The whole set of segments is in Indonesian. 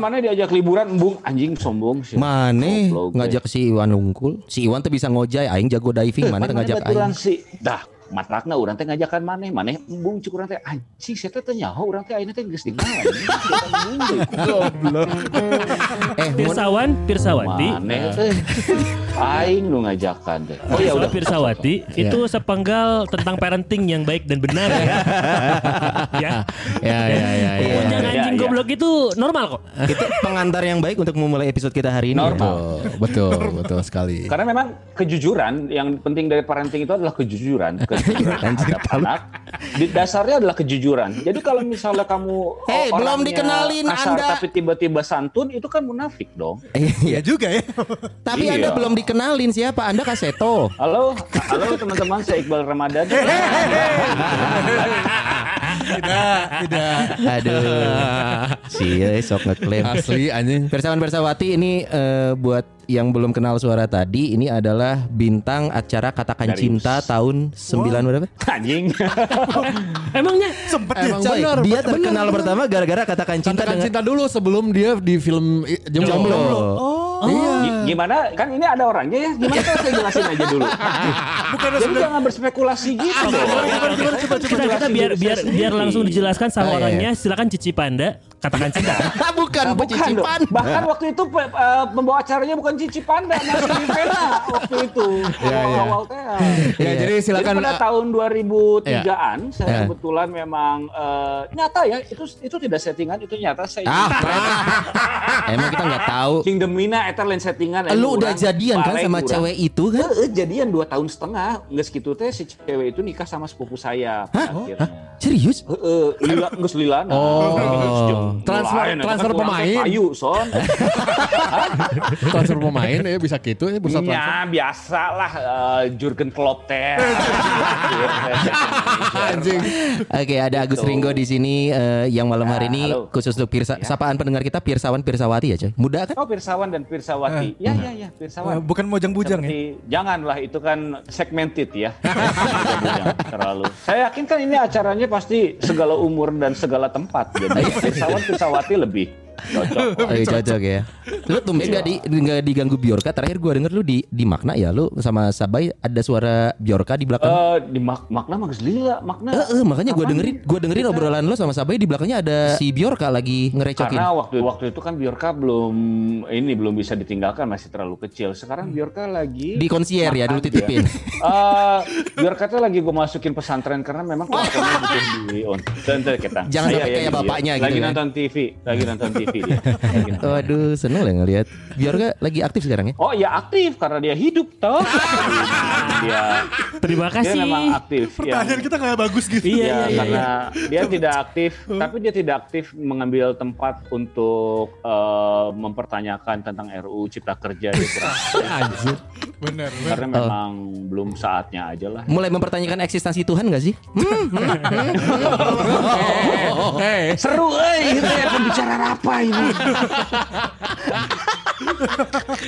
Mana diajak liburan? Embung anjing sombong sih. Mane Goblok, ngajak si Iwan Unggul. Si Iwan tuh bisa ngojay, aing jago diving, mana teu ngajak aing. si? Dah matrakna urang teh ngajakan maneh maneh embung cuk urang teh anjing saya teh nyaho urang teh ayeuna teh geus di mana? Eh, Pirsawan, Pirsawati. maneh teh aing nu ngajakan teh oh ya udah Pirsawati itu sepenggal tentang parenting yang baik dan benar ya. ya. ya ya ya ya. Ujang ya, anjing ya. goblok itu normal kok. Itu pengantar yang baik untuk memulai episode kita hari ini. ya. Normal. Betul, betul sekali. karena memang kejujuran yang penting dari parenting itu adalah kejujuran kejujuran terhadap anak di dasarnya adalah kejujuran jadi kalau misalnya kamu Hei, oh, belum dikenalin kasar, Anda. tapi tiba-tiba santun itu kan munafik dong Iya. Iya juga ya. Tapi Iya. Anda belum dikenalin siapa? Anda Kaseto. Halo, halo teman-teman, saya Iqbal Ramadan. Tidak, tidak. Aduh. Si eh, sok ngeklaim. Asli anjing. Persawan Persawati ini eh, buat yang belum kenal suara tadi ini adalah bintang acara Katakan Dari- Cinta tahun 9 berapa? Anjing. Emangnya Sempet Emang boy, dia terkenal pertama gara-gara Katakan Cinta Katakan dengan cinta dulu sebelum dia di film i- Jomblo. Jomblo. Oh, iya. Gi- Gimana? Kan ini ada orangnya ya. Gimana kalau saya jelasin aja dulu? Jadi jangan berspekulasi gitu dong. kita, kita biar biar biar langsung dijelaskan sama Ah, iya, orangnya silakan Cici Panda katakan cinta. bukan Nah, bukan dong. pecicipan. Bahkan waktu itu pe- eh, pembawa acaranya bukan Cici Panda, masih di Vena waktu itu. Iya, iya. Awal-awal teh. Ya, Iya. jadi Jadi silakan pada uh, tahun 2003-an saya Ya. kebetulan memang eh, nyata ya itu itu tidak settingan itu nyata saya Ah, emang kita nggak tahu. King Demina eta lain settingan Lu udah jadian kan sama cewek itu kan? Heeh, jadian dua tahun setengah nggak segitu teh si cewek itu nikah sama sepupu saya pada akhirnya. Serius? Heeh, lila nggak lilana. Oh. Geus Transfer- transfer pemain. Payu son. transfer pemain ya bisa gitu ya bursa transfer. Ya biasa lah eh, Jurgen Klopp teh. Anjing. Oke, ada Agus. Ringo di sini eh, yang malam hari ini halo. khusus untuk pirsa, sapaan pendengar kita Pirsawan Pirsawati ya, coy. Muda kan? Oh Pirsawan dan Pirsawati. Ya ya ya Pirsawan. Eh, bukan mojang-bujang ya? Janganlah itu kan segmented ya. Terlalu. Saya yakin kan ini acaranya pasti segala umur dan segala tempat. Jadi Pirsawan Pirsawati lebih cocok. Oh, iya, cocok ya. Lu tumben Iya. gak, di, nggak diganggu Biorka. Terakhir gua denger lu di di makna ya lu sama Sabai ada suara Biorka di belakang. Eh, di mak makna mah geus lila makna. Eh, eh, makanya gua dengerin gua dengerin Kita- obrolan lu sama Sabai di belakangnya ada si Biorka lagi ngerecokin. Karena waktu waktu itu kan Biorka belum ini belum bisa ditinggalkan masih terlalu kecil. Sekarang Biorka lagi Di konsier ya, dulu titipin. Eh, Biorka tuh lagi gue masukin pesantren karena memang kelakuannya butuh di on. Tentu kita. Jangan sampai kayak bapaknya gitu Lagi ya. nonton TV, lagi nonton TV dia. Nonton. Waduh, seneng lah ngeliat. Biorka lagi aktif sekarang ya. Oh ya aktif karena dia hidup toh. dia Terima dia kasih. memang aktif. ya. Pertanyaan kita nggak bagus gitu. Iya, Ya, iya, iya. karena dia tidak aktif, tapi dia tidak aktif mengambil tempat untuk eh, mempertanyakan tentang RUU Cipta Kerja dia kurang. Anjir. Bener. karena memang belum saatnya aja lah. Mulai mempertanyakan eksistensi Tuhan gak sih? Hei, Seru, eh, itu ya pembicaraan apa ini?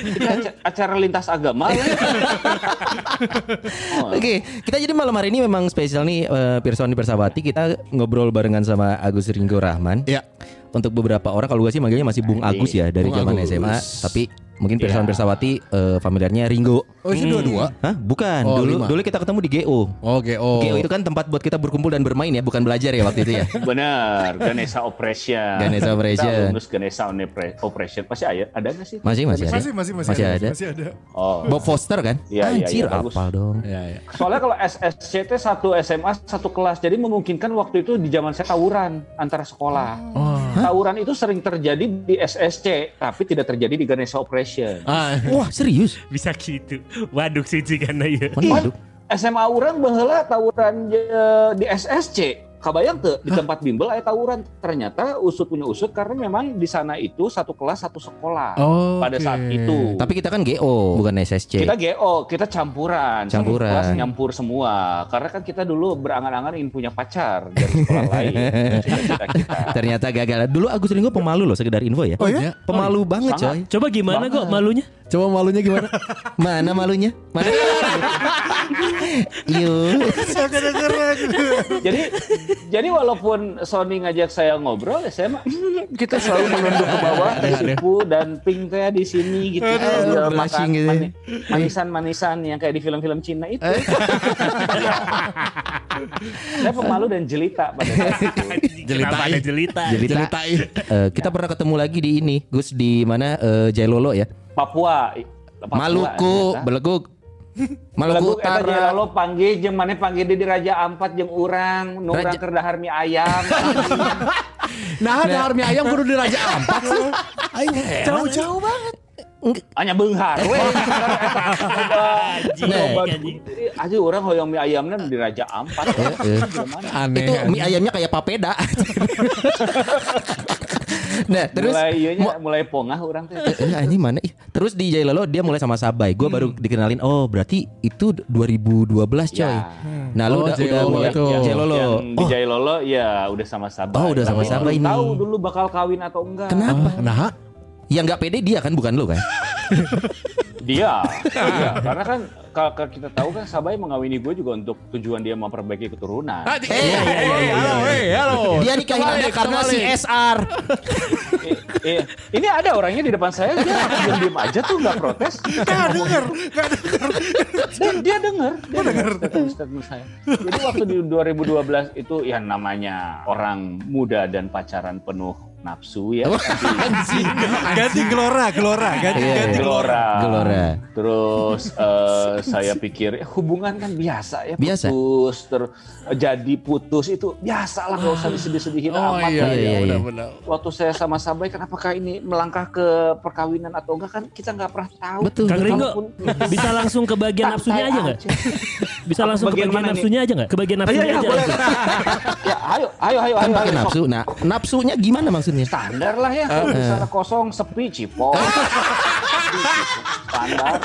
Ini aca- acara lintas agama. Oh, Oke, kita jadi malam hari ini memang spesial nih eh, Pirsawan di Persawati kita ngobrol barengan sama Agus Ringo Rahman. Ya. Untuk beberapa orang kalau gue sih manggilnya masih Bung Agus ya dari zaman. SMA, tapi mungkin Pirsawan Iya. Persawati eh, familiarnya Ringo. Oh, itu dua-dua. Hah? Bukan. Oh, dulu lima. dulu kita ketemu di GO. Oke, oh. GO itu kan tempat buat kita berkumpul dan bermain ya, bukan belajar ya waktu itu ya. Benar, Ganesha Operation. Ganesha Operation. Kita lulus Ganesha Operation. Masih ada, ada nggak sih? Masih masih ada. Masih, masih, masih, Masih ada. ada. Masih ada. Oh. Bob Foster kan? Iya, iya, Anjir, iya, bagus. apal dong. Ya, ya. Soalnya kalau SSC itu satu SMA satu kelas, jadi memungkinkan waktu itu di zaman saya tawuran antara sekolah. Tawuran itu sering terjadi di SSC, tapi tidak terjadi di Ganesha Operation. Ah, Wah, serius? Bisa gitu. Waduh Cici karena ya. SMA orang baheula tawuran je- di SSC. Kabayang tuh di tempat bimbel aya tawuran ternyata usut punya usut karena memang di sana itu satu kelas satu sekolah Oh, pada oke. saat itu. Tapi kita kan GO bukan SSC. kita GO, kita campuran, Satu Campuran. kelas nyampur semua. Karena kan kita dulu berangan-angan ingin punya pacar dari sekolah lain. Ternyata gagal. Dulu Agus Ringo pemalu loh sekedar info ya. Oh ya? Pemalu banget Sangat. coy. Coba gimana kok malunya? Coba malunya gimana? Mana malunya? Mana? Yuk. jadi jadi walaupun Sony ngajak saya ngobrol, ya saya mah kita selalu menunduk ke bawah teh Sipu dan Pink teh di sini gitu. Sambil makan gitu. mani- manisan-manisan yang kayak di film-film Cina itu. saya pemalu dan jelita pada saat itu. Kenapa ada jelita? Jelita. Ceritain. Eh, kita pernah ketemu lagi di ini, Gus di mana eh, Jailolo ya. Papua. Papua Maluku, ternyata. Beleguk. Maluku eta Utara. Jalalo panggil jeung maneh panggil di Raja Ampat jeung urang nu urang Raja- keur dahar mie ayam. Nah, ada army ayam kudu di Raja Ampat sih. Jauh-jauh banget. Hanya beunghar we. Anjing, Nah. anjing. Jadi aja orang hoyong mie ayamnya di Raja Ampat. Gimana? Aneh. Itu mie ayamnya kayak papeda. nah, terus mulai iya nya, mulai pongah orang teh. Eh, eh, ini mana? Ih, Terus di Jailolo dia mulai sama Sabai. Gue baru dikenalin. Oh, berarti itu 2012 coy. Ya. Nah, lu Oh, udah udah mulai itu. Jailolo. Yang di Oh, Jailolo ya udah sama Sabah. Oh, udah sama belum ini. Tahu dulu bakal kawin atau enggak. kenapa? Nah, Yang nggak pede dia kan bukan lu kan? Dia, iya. karena kan kalau kita tahu kan Sabai mengawini gue juga untuk tujuan dia memperbaiki keturunan. Ah, eh, eh, eh, halo, eh, halo. Dia nikahin Anda karena si. SR. Eh, eh, ini ada orangnya di depan saya, dia diam diam aja tuh nggak protes. Gak denger. Gak denger. Dia, dia dengar, dia dengar statement saya. Jadi waktu di 2012 itu ya namanya orang muda dan pacaran penuh nafsu ya. Tapi Ganti gelora, gelora. Ganti, Iya, ganti iya. gelora. Gelora. Terus eh, saya pikir eh, hubungan kan biasa ya Biasa. putus terus eh, jadi putus itu biasa lah nggak usah disedih-sedihin Oh amat iya, lah iya, ya. iya. benar-benar. Waktu saya sama Sabai kan apakah ini melangkah ke perkawinan atau enggak kan kita nggak pernah tahu. Betul. Kang Ringo bisa langsung ke bagian nafsunya aja nggak? Bisa langsung ke bagian nafsunya aja nggak? Ke bagian Iya, nafsunya iya, aja. ya, ayo, ayo, ayo, Kan ayo, pakai ayo. nafsu. Nah, nafsunya gimana maksudnya? Standar lah ya, kalau di sana kosong, sepi, cipok. Standar.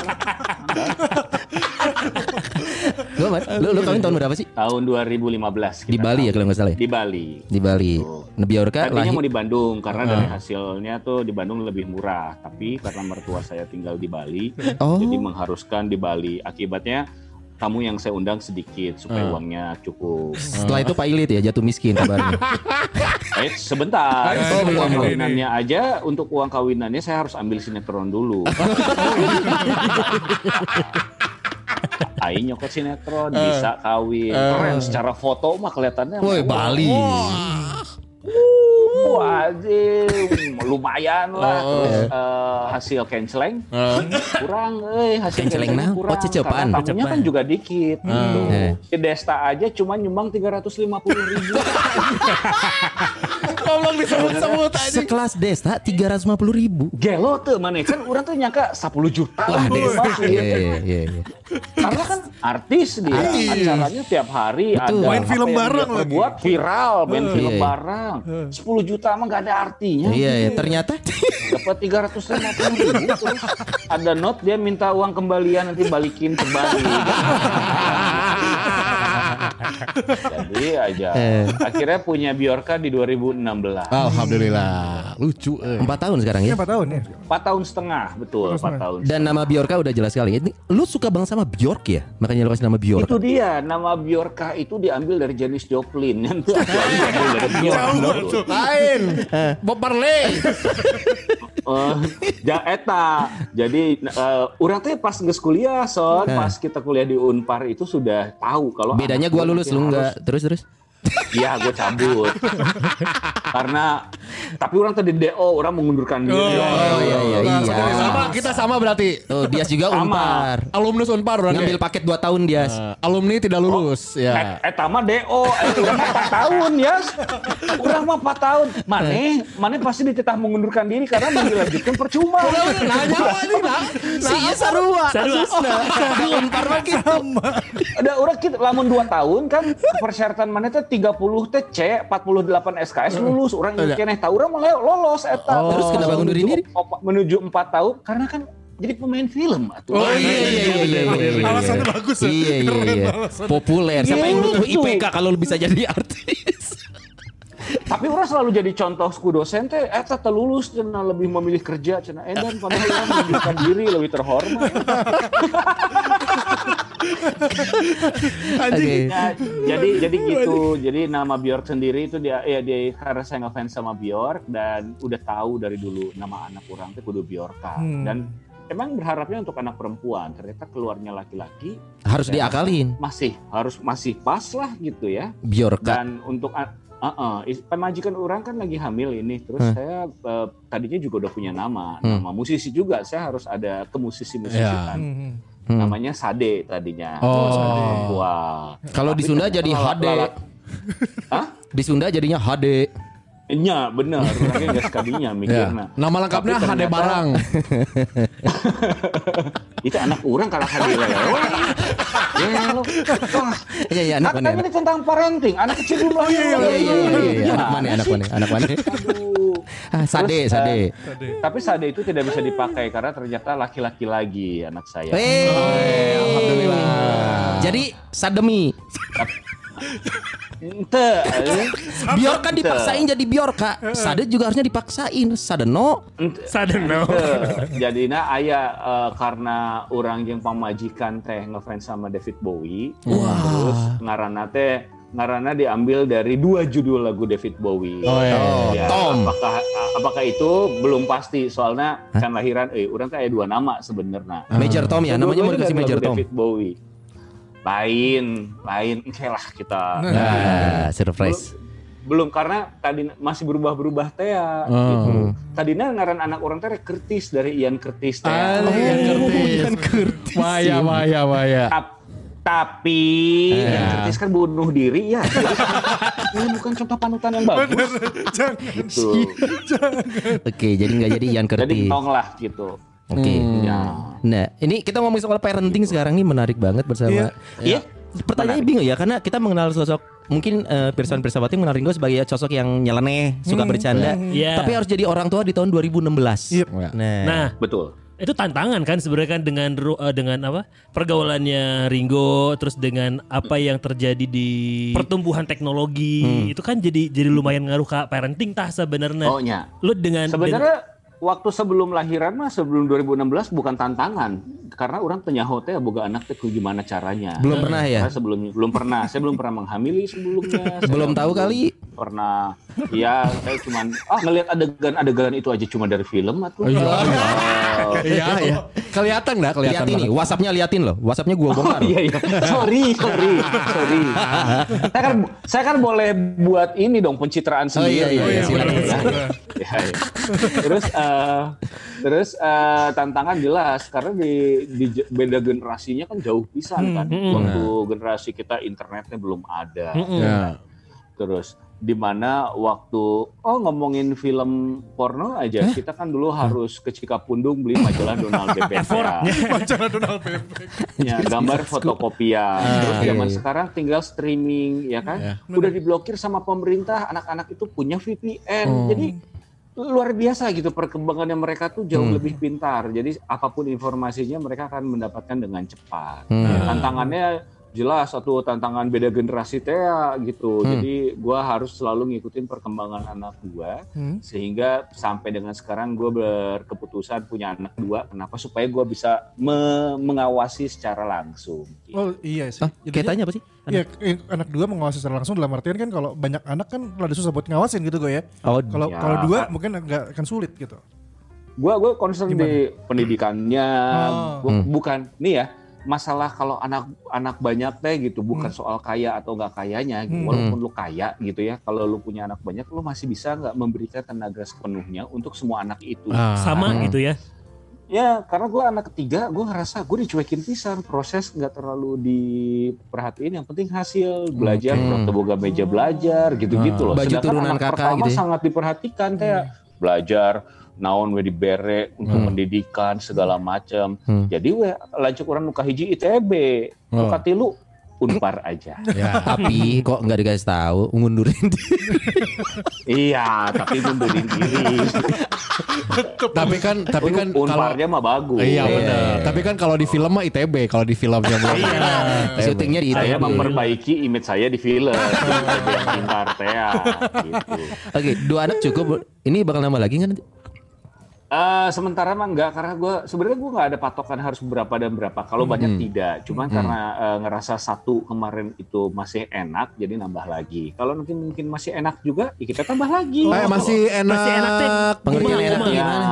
Lu, lu, lu kawin tahun berapa sih? Tahun 2015 kita Di Bali ya kalau nggak salah ya? Di Bali. Di Bali. Nabi Orka Tadinya lahir. mau di Bandung karena dari hasilnya tuh di Bandung lebih murah, tapi karena mertua saya tinggal di Bali, Oh. jadi mengharuskan di Bali. Akibatnya tamu yang saya undang sedikit supaya uangnya cukup. Setelah itu Pak Ilit ya jatuh miskin kabarnya. Eh, sebentar. Oh, uang kawinannya aja untuk uang kawinannya saya harus ambil sinetron dulu. Aing nyokot sinetron bisa kawin. Keren secara foto mah kelihatannya. Woi, Bali. Wajib, lumayan lah. Oh. Terus eh, hasil canceling Eh, kurang, eh hasil Canceling canceling nah? kurang. Oh, cecepan. Karena tamunya kan juga dikit. gitu. Eh. Si Desta aja cuma nyumbang 350 ribu. Goblok disebut-sebut aja. Sekelas Desta 350 ribu. Gelo tuh mana kan orang tuh nyangka 10 juta Wah. Mas, Iya, iya, iya, iya. Karena kan artis dia acaranya tiap hari Betul. ada Main film bareng lagi. perbuat viral main Iya, film iya. bareng 10 juta mah gak ada artinya Iya, iya. Ternyata dapat 350 ribu terus ada note dia minta uang kembalian nanti balikin ke Bali jadi aja Eh. akhirnya punya Biorka di 2016 Alhamdulillah. Lucu eh. 4 tahun sekarang ya. Ini 4 tahun ya? 4 tahun setengah betul 4 tahun Dan nama Bjorka udah jelas sekali. Ini lu suka banget sama Bjork ya? Makanya lu kasih nama Bjork. itu dia nama Bjorka itu diambil dari Janis Joplin yang itu diambil dari Bjork Lain. Bob Marley. Eh, ja eta jadi eh, urang teh pas geus kuliah son pas kita kuliah di Unpar itu sudah tahu kalau Bedanya gua lulus lu enggak. Terus terus. Iya, gue cabut. Karena Tapi orang tadi DO, orang mengundurkan diri. Oh iya iya iya. Sama kita sama berarti. Oh, dia juga Sama. Unpar. Alumnus Unpar orang Ngambil paket 2 tahun dia. Eh, alumni tidak lulus Eh, ya. Eta mah DO, eh, urang mah 4 tahun ya. Urang mah 4 tahun. Mane, mane pasti dititah mengundurkan diri karena mau dilanjutkan percuma. Nanya nih, Nak? Si iya sarua. Sarua. Unpar mah gitu. Ada orang kita lamun 2 tahun kan persyaratan mana teh 30 teh C, 48 SKS lulus. Urang Iya. ieu keneh tahu urang mah lolos eta. Oh. Terus kenapa ngundurin diri? Menuju- Menuju 4 tahun karena kan jadi pemain film atuh. Oh iya iya iya iya. iya, iya. Alasannya bagus ya. Iya iya iya. Populer. Siapa yang butuh. IPK kalau bisa jadi artis? Tapi orang selalu jadi contoh ku dosen teh eta teu lulus cenah lebih memilih kerja cenah edan padahal urang mengundurkan diri lebih terhormat. Oke. Ya, jadi jadi gitu. Jadi nama Bjork sendiri itu dia ya dia karena saya ngefans sama Bjork dan udah tahu dari dulu nama anak orang itu kudu Bjorka Hmm. dan emang berharapnya untuk anak perempuan ternyata keluarnya laki-laki Harus diakalin. masih harus masih pas lah gitu ya Biorka. dan untuk uh-uh, is- pemajikan orang kan lagi hamil ini terus Hmm. saya eh, tadinya juga udah punya nama Hmm. nama musisi juga saya harus ada ke musisi-musisikan Hmm. Hmm. namanya Sade tadinya Oh. Sade Perempuan. Kalau di Sunda jadi HD. Hah? Di Sunda jadinya HD. Nya bener, orangnya gak sekalinya Ya. mikirna. Nama lengkapnya Tapi HD Barang. Itu anak orang kalau hadir lewat. Ya lo. Iya iya anak mana? Ini tentang parenting, anak kecil lahir. Iya iya iya iya, iya. Anak mana? Anak mana? Anak mana? Ah, Sade, Terus, Sade. eh, Tapi sade itu tidak bisa dipakai karena ternyata laki-laki lagi anak saya. Eh, Alhamdulillah. Jadi sademi. Ente, eh. Biorka dipaksain jadi Biorka. Sade juga harusnya dipaksain. Sadeno. Sadeno. Ente. Jadinya ayah eh, karena orang yang pamajikan teh ngefans sama David Bowie. Terus ngarana teh ngarana diambil dari dua judul lagu David Bowie. Oh, iya. Ya, Tom. Apakah apakah itu belum pasti soalnya kan lahiran eh orang teh aya dua nama sebenarnya. Major Tom ya, namanya mau dikasih Major Tom. David Bowie. Lain, lain oke lah kita. Ah, surprise. Belum karena tadi masih berubah-berubah teh ya Oh. gitu. Tadinya ngaran anak orang teh Curtis dari Ian Curtis teh. Ah, Ian Curtis. Maya, Maya, Maya. Tap- tapi Ya. Ian Curtis kan bunuh diri ya. Jadi, ini bukan contoh panutan yang bagus. Jangan. gitu. Oke, jadi nggak jadi Ian Jadi Curtis. tong lah gitu. Oke. Ya. Nah, ini kita ngomongin soal parenting sekarang nih menarik banget bersama. Iya. Pertanyaannya bingung ya karena kita mengenal sosok mungkin eh, Pirsawan Pirsawati mengenal Ringo sebagai sosok yang nyeleneh, suka bercanda. Iya. Tapi harus jadi orang tua di tahun 2016. Yep. Nah, Nah, Betul. itu tantangan kan sebenarnya kan dengan ru- eh, dengan apa pergaulannya Ringo terus dengan apa yang terjadi di pertumbuhan teknologi itu kan jadi jadi lumayan ngaruh ke parenting tah sebenarnya Oh nya. lu dengan Sebenarnya waktu sebelum lahiran mah sebelum 2016 bukan tantangan karena orang penyaho teh boga anak teh gimana caranya. Belum pernah ya? Karena sebelumnya belum pernah. Saya belum pernah menghamili sebelumnya. Saya Belum tahu kali. Pernah. Ya, saya cuman ah ngelihat adegan-adegan itu aja cuma dari film atau. Oh, iya. Iya, iya. Kelihatan enggak? Kelihatan liatin nih. WhatsAppnya liatin loh. WhatsAppnya gua bongkar. Iya iya. Sorry, sorry, sorry. saya kan saya kan boleh buat ini dong pencitraan sendiri. iya, iya, iya, silakan, Ya, silakan. ya, ya. Terus eh, terus eh, tantangan jelas karena di, di beda generasinya kan jauh pisan kan. Waktu generasi kita internetnya belum ada. Ya. Terus di mana waktu oh ngomongin film porno aja kita kan dulu harus ke Cikapundung beli majalah Donald BBTA. Pacara Donald Bebek. Ya, gambar fotokopian. Terus iya, zaman iya. sekarang tinggal streaming, ya kan? Iya. Udah diblokir sama pemerintah, anak-anak itu punya VPN. Oh. Jadi luar biasa gitu perkembangannya mereka tuh jauh lebih pintar. Jadi apa pun informasinya mereka akan mendapatkan dengan cepat. Hmm. Tantangannya jelas satu tantangan beda generasi teh ya, gitu. Jadi gua harus selalu ngikutin perkembangan anak gua sehingga sampai dengan sekarang gua berkeputusan punya anak dua. Kenapa? Supaya gua bisa me- mengawasi secara langsung. gitu. Oh iya sih. Hah? Kayak tanya apa sih? Iya, eh, anak dua mengawasi secara langsung dalam artian kan kalau banyak anak kan rada susah buat ngawasin gitu gue ya. Oh, Kalau Ya, kalau dua mungkin agak akan sulit gitu. Gua gue concern di pendidikannya, Oh. gua- bukan nih ya. Masalah kalau anak anak banyak teh gitu bukan soal kaya atau nggak kayanya gitu. walaupun lu kaya gitu ya kalau lu punya anak banyak lu masih bisa nggak memberikan tenaga sepenuhnya untuk semua anak itu Ah. Sama gitu ya. ya karena gue anak ketiga gue ngerasa gue dicuekin pisan proses nggak terlalu diperhatiin yang penting hasil belajar okay. boga meja belajar gitu-gitu loh Baju Sedangkan turunan anak kakak pertama gitu ya. sangat diperhatikan teh belajar naon we dibere untuk pendidikan segala macam Hmm. jadi we lanjut orang nuka hiji ITB Oh. nuka tilu unpar aja Ya. Tapi kok nggak dikasih tahu ngundurin iya tapi mundurin diri tapi kan tapi kan Un- kalau unparnya mah bagus Iya benar. Tapi kan kalau di film mah ITB, kalau di filmnya belum. syutingnya di saya ITB. memperbaiki image saya di film ITB yang pintar teh ya, gitu Oke, dua anak cukup. Ini bakal nambah lagi kan? nanti? Eh, sementara mah enggak karena gue sebenarnya gue nggak ada patokan harus berapa dan berapa. Kalau banyak tidak, cuman karena eh, ngerasa satu kemarin itu masih enak, jadi nambah lagi. Kalau nanti mungkin masih enak juga, ya kita tambah lagi. Eh, masih enak. Masih enak, Teh. Pengertian Kumaha, enak kumaha. Ya, gimana?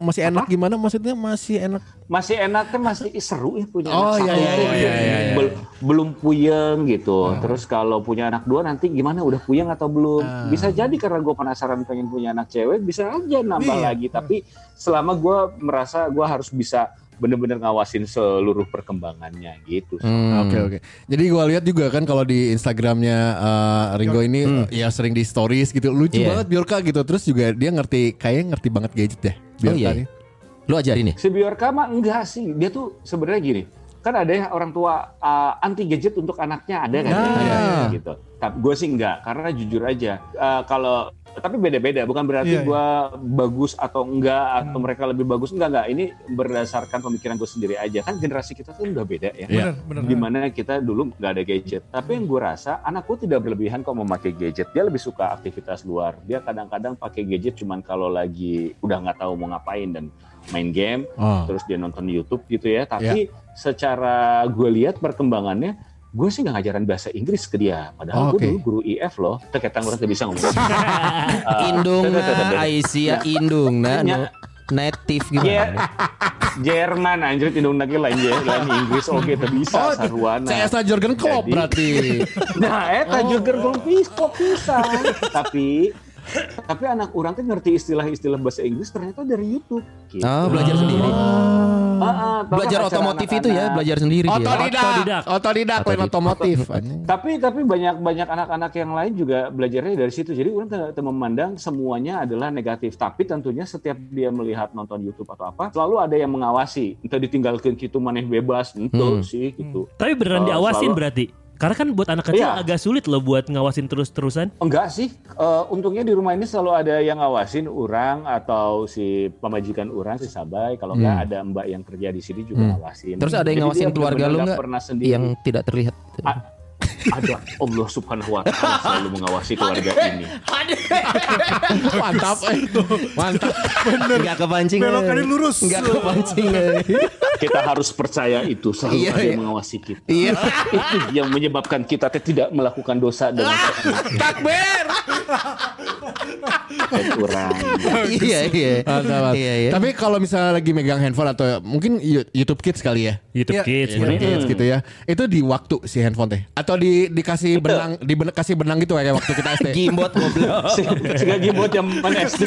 Masih enak gimana maksudnya? Masih enak. masih enak kan masih seru ya punya Oh, anak iya, satu iya, tuh. iya, iya, iya. Bel- belum puyeng gitu. Terus kalau punya anak dua nanti gimana udah puyeng atau belum? Bisa jadi karena gue penasaran pengen punya anak cewek, bisa aja nambah Iya. lagi. Tapi selama gue merasa gue harus bisa bener-bener ngawasin seluruh perkembangannya gitu. Hmm. Oke oke. Jadi gua lihat juga kan kalau di Instagramnya eh, Ringo ini eh, ya sering di stories gitu. Lucu Iya. banget Biorka gitu. Terus juga dia ngerti kayaknya ngerti banget gadget ya. Oh Biorka iya. nih. Lu ajarin ya? Si Biorka mah enggak sih, dia tuh sebenarnya gini. Kan ada ya orang tua uh, anti gadget untuk anaknya ada kan? Nah. Ada, gitu. Tapi gue sih enggak, karena jujur aja uh, kalau tapi beda-beda, bukan berarti Iya, iya. gue bagus atau enggak atau mereka lebih bagus enggak enggak. Ini berdasarkan pemikiran gue sendiri aja. Kan generasi kita tuh udah beda ya. Benar. Di mana kita dulu nggak ada gadget. Tapi yang gue rasa anakku tidak berlebihan kok memakai gadget. Dia lebih suka aktivitas luar. Dia kadang-kadang pakai gadget cuman kalau lagi udah nggak tahu mau ngapain dan main game Oh. terus dia nonton YouTube gitu ya. Tapi secara gue lihat perkembangannya, gue sih nggak ngajaran bahasa Inggris ke dia. Padahal Oke. gue dulu guru IF loh. Teketang orang bisa ngomong. Ah, Indung tuh. nah, Aisyah Indung nah, no, native gimana? Jerman anjir Indung lagi lain lain Inggris oke tuh bisa Oh, sarwana. CS Jurgen Klopp berarti. Nah, eta juga gol kok bisa. Tapi tapi anak orang tuh ngerti istilah-istilah bahasa Inggris ternyata dari YouTube. Gitu. Oh, belajar sendiri. Ah, ah, tahu Belajar kan otomotif itu ya, belajar sendiri dia. Otodidak. Otodidak. Otodidak lain otomotif. anjing. Tapi tapi banyak banyak anak-anak yang lain juga belajarnya dari situ. Jadi orang tidak memandang semuanya adalah negatif. Tapi tentunya setiap dia melihat nonton YouTube atau apa, selalu ada yang mengawasi. Entah ditinggalkan gitu maneh bebas, itu Hmm. sih gitu. Tapi beneran Oh, diawasin selalu- berarti. Karena kan buat anak kecil Iya. agak sulit loh buat ngawasin terus-terusan. Enggak sih, Eh, untungnya di rumah ini selalu ada yang ngawasin orang atau si pemajikan orang si Sabai. Kalau enggak ada mbak yang kerja di sini juga Hmm. ngawasin. Terus ada yang Jadi ngawasin keluarga lu nggak nggak? pernah sendiri. Yang tidak terlihat. Ada Allah Subhanahu Wa Taala selalu mengawasi keluarga ini. Mantap. eh. Mantap. Enggak kepancing. Belokannya lurus. Enggak kepancing. Kita harus percaya itu selalu Iya, ada iya. yang mengawasi kita. Iya. itu yang menyebabkan kita teh tidak melakukan dosa dengan Takbir. orang. Iya, iya. Mantap, mantap. Iya, iya. Tapi kalau misalnya lagi megang handphone atau mungkin You- YouTube Kids kali ya. YouTube Iya. Kids. YouTube bener. Kids gitu ya. Itu di waktu si handphone teh atau di dikasih benang dikasih benang gitu kayak waktu kita SD. Gimbot goblok. gaji buat yang mana SD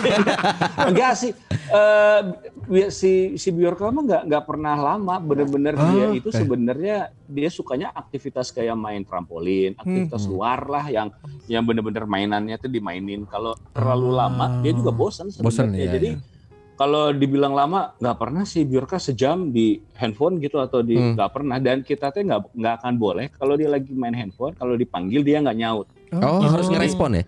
enggak sih. Eh, bi- si si Bjorka mah nggak nggak pernah lama. Bener-bener Ah, dia itu oke. sebenarnya dia sukanya aktivitas kayak main trampolin aktivitas luar lah yang yang bener-bener mainannya tuh dimainin. Kalau terlalu lama dia juga bosan Bosan, sebenarnya. Iya, jadi kalau dibilang lama nggak pernah sih Bjorka sejam di handphone gitu atau di Hmm. nggak pernah dan kita tuh nggak nggak akan boleh kalau dia lagi main handphone kalau dipanggil dia nggak nyaut Oh, harus ngerespon ya?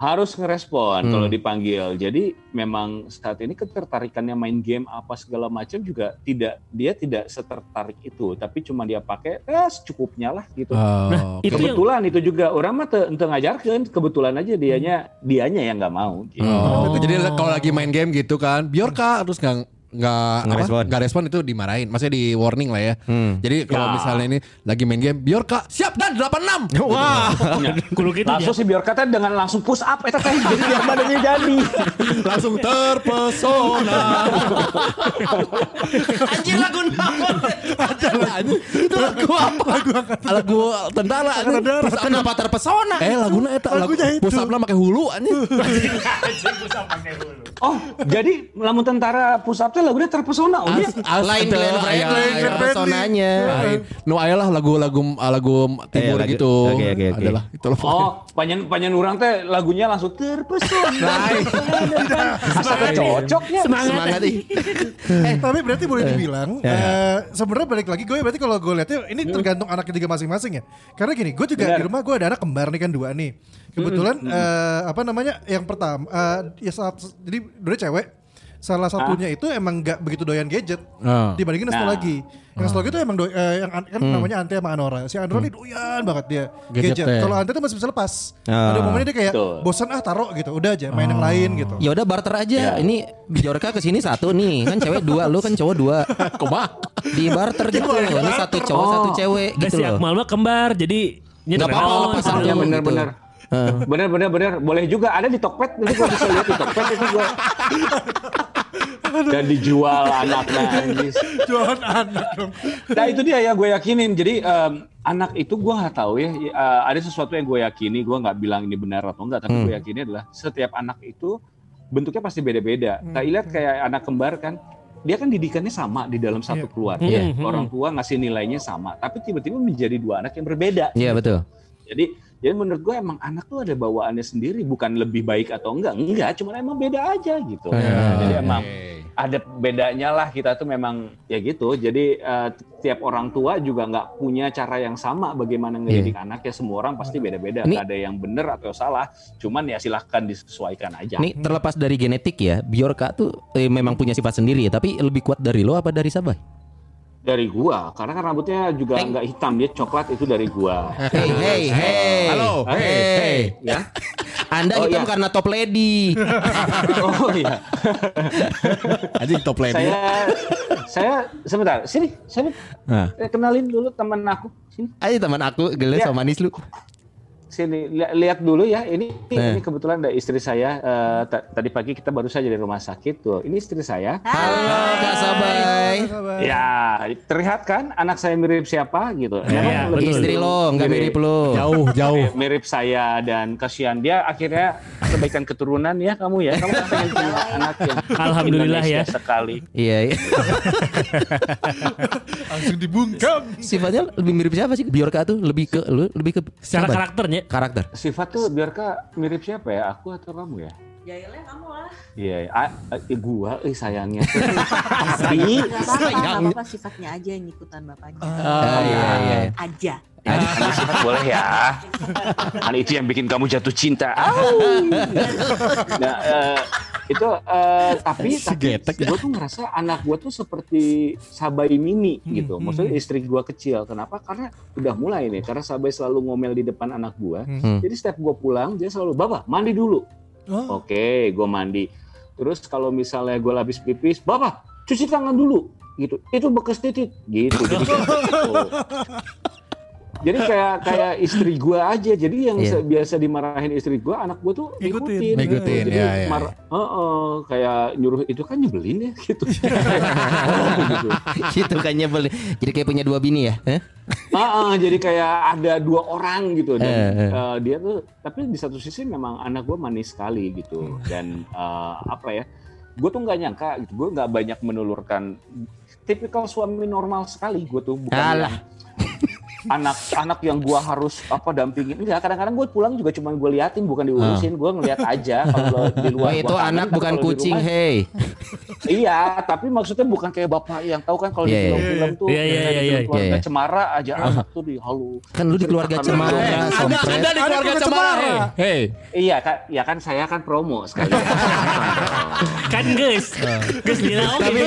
Harus ngerespon Hmm. kalau dipanggil. Jadi memang saat ini ketertarikannya main game apa segala macam juga tidak dia tidak setertarik itu, tapi cuma dia pakai eh secukupnya lah gitu. Oh, itu oke. yang- kebetulan itu juga orang mah teu teu ngajarkeun, kebetulan aja dianya dianya yang nggak mau. Gitu. Oh, gitu. Jadi kalau lagi main game gitu kan, Biorka terus nggak nggak Nggak respon. respon itu dimarahin, maksudnya di warning lah ya. Jadi kalau Ya. misalnya ini lagi main game, biar kak siap dan 86 Wah. Kulo gitu langsung si biar kata dengan langsung push up eta teh jadi biar badannya jadi langsung terpesona. Anjir lagu naon? Itu lagu apa? Lagu Lagu tentara. anjing. Kenapa terpesona? eh laguna eta lagu Lagunya itu. pusapna make hulu anjing. oh jadi lamun tentara push up teh lagunya terpesona oh dia As- Lain Glenn Fredly. Lain. Nu aya lah lagu-lagu lagu timur Eh, lagu- gitu. oke, oke, oke. Adalah itu. Oh, panjang panjang orang teh lagunya langsung terpesona. Asa cocoknya. Semangat ih. Eh, tapi berarti boleh dibilang eh, sebenarnya balik lagi gue berarti kalau gue lihatnya ini tergantung anaknya juga masing-masing ya. Karena gini, gue juga di rumah gue ada anak kembar nih kan dua nih. Kebetulan eh, apa namanya yang pertama eh, ya saat jadi dua cewek. Salah satunya itu emang nggak begitu doyan gadget Ah. dibandingin Nah. astrologi. Yang astrologi itu emang do- eh, yang an- kan namanya Ante sama Anora. Si Anora ini doyan banget dia Gadget gadget. ya. Kalau Ante tuh masih bisa lepas. Ah. Ada momennya dia kayak Betul. bosan ah taruh gitu. Udah aja main yang lain gitu. Ya udah barter aja. Ini Bjorka ke sini satu nih. Kan cewek dua, lu kan cowok dua. Kumaha? Di barter gitu. Ini satu cowok, satu cewek gitu si loh. Akmal mah kembar jadi Nggak apa-apa, lepas aja. Ya gitu. bener bener. Bener bener bener boleh juga ada di Tokped nanti gua bisa lihat di Tokped itu gua dan dijual anaknya anjis. Jualan anak dong. Nah itu dia ya gue yakinin. Jadi em, anak itu gue nggak tahu ya. eh, ada sesuatu yang gue yakini. Gue nggak bilang ini benar atau enggak. Tapi gue yakini adalah setiap anak itu bentuknya pasti beda-beda. Nah lihat kayak anak kembar kan. Dia kan didikannya sama di dalam satu keluarga. Iya. Orang tua ngasih nilainya sama. Tapi tiba-tiba menjadi dua anak yang berbeda. Iya betul. Jadi jadi menurut gue emang anak tuh ada bawaannya sendiri, bukan lebih baik atau enggak, enggak, cuma emang beda aja gitu. Jadi emang ada bedanya lah kita tuh memang ya gitu. Jadi eh, tiap orang tua juga nggak punya cara yang sama bagaimana ngedidik anak ya semua orang pasti beda-beda. Nggak ada yang benar atau salah, cuman ya silahkan disesuaikan aja. Ini terlepas dari genetik ya, Bjorka tuh eh, memang punya sifat sendiri ya, tapi lebih kuat dari lo apa dari Sabay? Dari gua, karena kan rambutnya juga nggak hitam, dia coklat itu dari gua. Hey, hey, hey. Halo, hey. hey. ya. Anda Oh, hitam iya. karena top lady. Oh iya. Anjing top lady. saya saya sebentar sini saya Nah. eh, kenalin dulu teman aku sini Ayo teman aku geles Ya. sama manis lu. Sini li- lihat dulu ya ini Eh. ini kebetulan ada istri saya eh, ta- tadi pagi kita baru saja dari rumah sakit tuh ini istri saya Halo Kak Sabay. ya terlihat kan anak saya mirip siapa gitu Ya, Memang ya, lebih betul. Istri lo nggak mirip lo. Jauh, jauh. mirip saya dan kasihan dia akhirnya kebaikan keturunan ya kamu ya kamu pengen punya anak yang Alhamdulillah ya. Sekali Iya, iya. Langsung dibungkam. Sifatnya lebih mirip siapa sih? Bjorka tuh lebih ke lebih ke Secara karakternya Karakter. sifat tuh biar kak mirip siapa ya aku atau kamu ya Jailnya kamu lah. Iya, ah, eh, gua, eh sayangnya. Tapi, Gak apa-apa, sifatnya aja yang ikutan bapaknya. Ah, iya, iya. Aja. Ini sifat boleh ya. Kan itu yang bikin kamu jatuh cinta. Nah, eh, itu eh, tapi Si tapi ya. gue tuh ngerasa anak gue tuh seperti Sabai Mini gitu. Maksudnya istri gue kecil. Kenapa? Karena udah mulai nih. Karena Sabai selalu ngomel di depan anak gue. Jadi setiap gue pulang dia selalu, Bapak mandi dulu. Oh. Oke, gue mandi. Terus kalau misalnya gue habis pipis, Bapak cuci tangan dulu. Gitu. Itu bekas titit. Gitu. Jadi, gitu. Jadi kayak kayak istri gue aja. Jadi yang Iya. se- biasa dimarahin istri gue, anak gue tuh Ngikutin. ngikutin. Ngikutin, Jadi ya, ya, mar- Heeh, kayak nyuruh itu kan nyebelin ya gitu. gitu. Gitu kan nyebel. Jadi kayak punya dua bini ya? Eh? Heeh, jadi kayak ada dua orang gitu dan Eh, eh. eh, dia tuh tapi di satu sisi memang anak gue manis sekali gitu dan eh, apa ya gue tuh nggak nyangka gitu gue nggak banyak menulurkan tipikal suami normal sekali gue tuh bukan Alah. yang anak-anak yang gue harus apa dampingin enggak kadang-kadang gue pulang juga cuma gue liatin bukan diurusin gue ngeliat aja kalau di luar Oh gua itu kangen, anak bukan kucing, rumah- hey. Iya, tapi maksudnya bukan kayak bapak yang tahu kan kalau Iya, di iya. film-film tuh Iya, iya, biasanya iya, di film iya. keluarga Iya, iya. cemara aja anak tuh di halu. Kan lu di keluarga cemara, sompret. Anda di keluarga cemara. Hey. hey. Iya kan, ya kan saya kan promo sekali. Kan guys Guys Lina oke tapi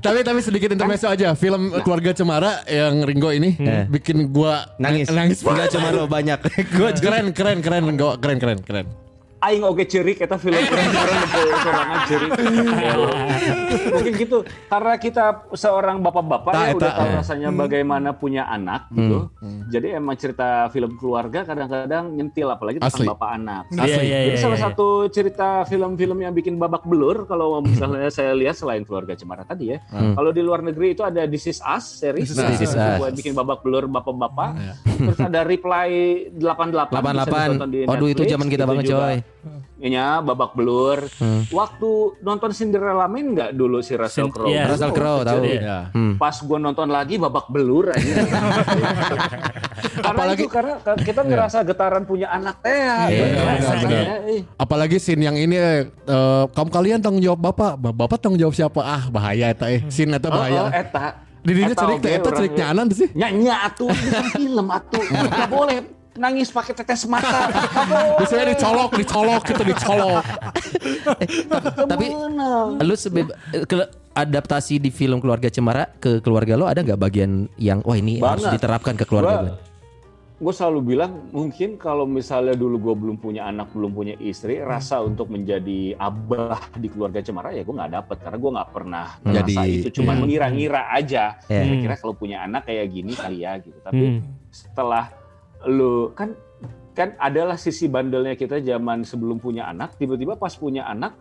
tapi tapi sedikit intermezzo aja. Film keluarga cemara yang Ringo ini bikin gua Nangis. nangis Enggak cuma lo banyak. Gua keren keren keren Ringo keren keren keren. Aing oge cerik eta film orang sorangan cerik. Ya, Mungkin gitu karena kita seorang bapak-bapak Tah, ya udah tahu eh. rasanya bagaimana punya anak gitu. Jadi emang cerita film keluarga kadang-kadang nyentil apalagi tentang bapak anak. Iya, iya, Jadi iya, salah iya. satu cerita film-film yang bikin babak belur kalau misalnya saya lihat selain keluarga Cemara tadi ya. Kalau di luar negeri itu ada This Is Us series This Is Nah, Us. buat bikin babak belur bapak-bapak. Terus ada Reply 88 bisa ditonton di 88. Waduh itu zaman kita banget juga coy. Iya, babak belur. Hmm. Waktu nonton Cinderella Man nggak dulu si Russell Crowe? iya. Russell Crowe tahu. Iya. Ya. Hmm. Pas gue nonton lagi babak belur aja. karena Apalagi- itu karena kita ngerasa getaran punya anak teh. Iya, Gitu. Eh, Apalagi scene yang ini eh, eh, kamu kalian tanggung jawab bapak, Ba- bapak tanggung jawab siapa? Ah bahaya eta eh, scene eta Oh, oh, bahaya. eta. Dirinya Eta cerik teh, oge eta cerik ya. nyanan sih. Nyanyi atuh, film atuh. Nggak boleh nangis pakai tetes mata. Biasanya dicolok, dicolok gitu, dicolok. Tapi lu sebe- ke adaptasi di film keluarga Cemara ke keluarga lo ada nggak bagian yang wah ini harus diterapkan ke keluarga Gua- gue? gue selalu bilang mungkin kalau misalnya dulu gue belum punya anak belum punya istri rasa untuk menjadi abah di keluarga cemara ya gue nggak dapet karena gue nggak pernah Jadi, merasa itu cuma iya. mengira-ngira aja Iya. kira-kira kalau punya anak kayak gini kali ya gitu tapi Hmm. setelah lu kan kan adalah sisi bandelnya kita zaman sebelum punya anak tiba-tiba pas punya anak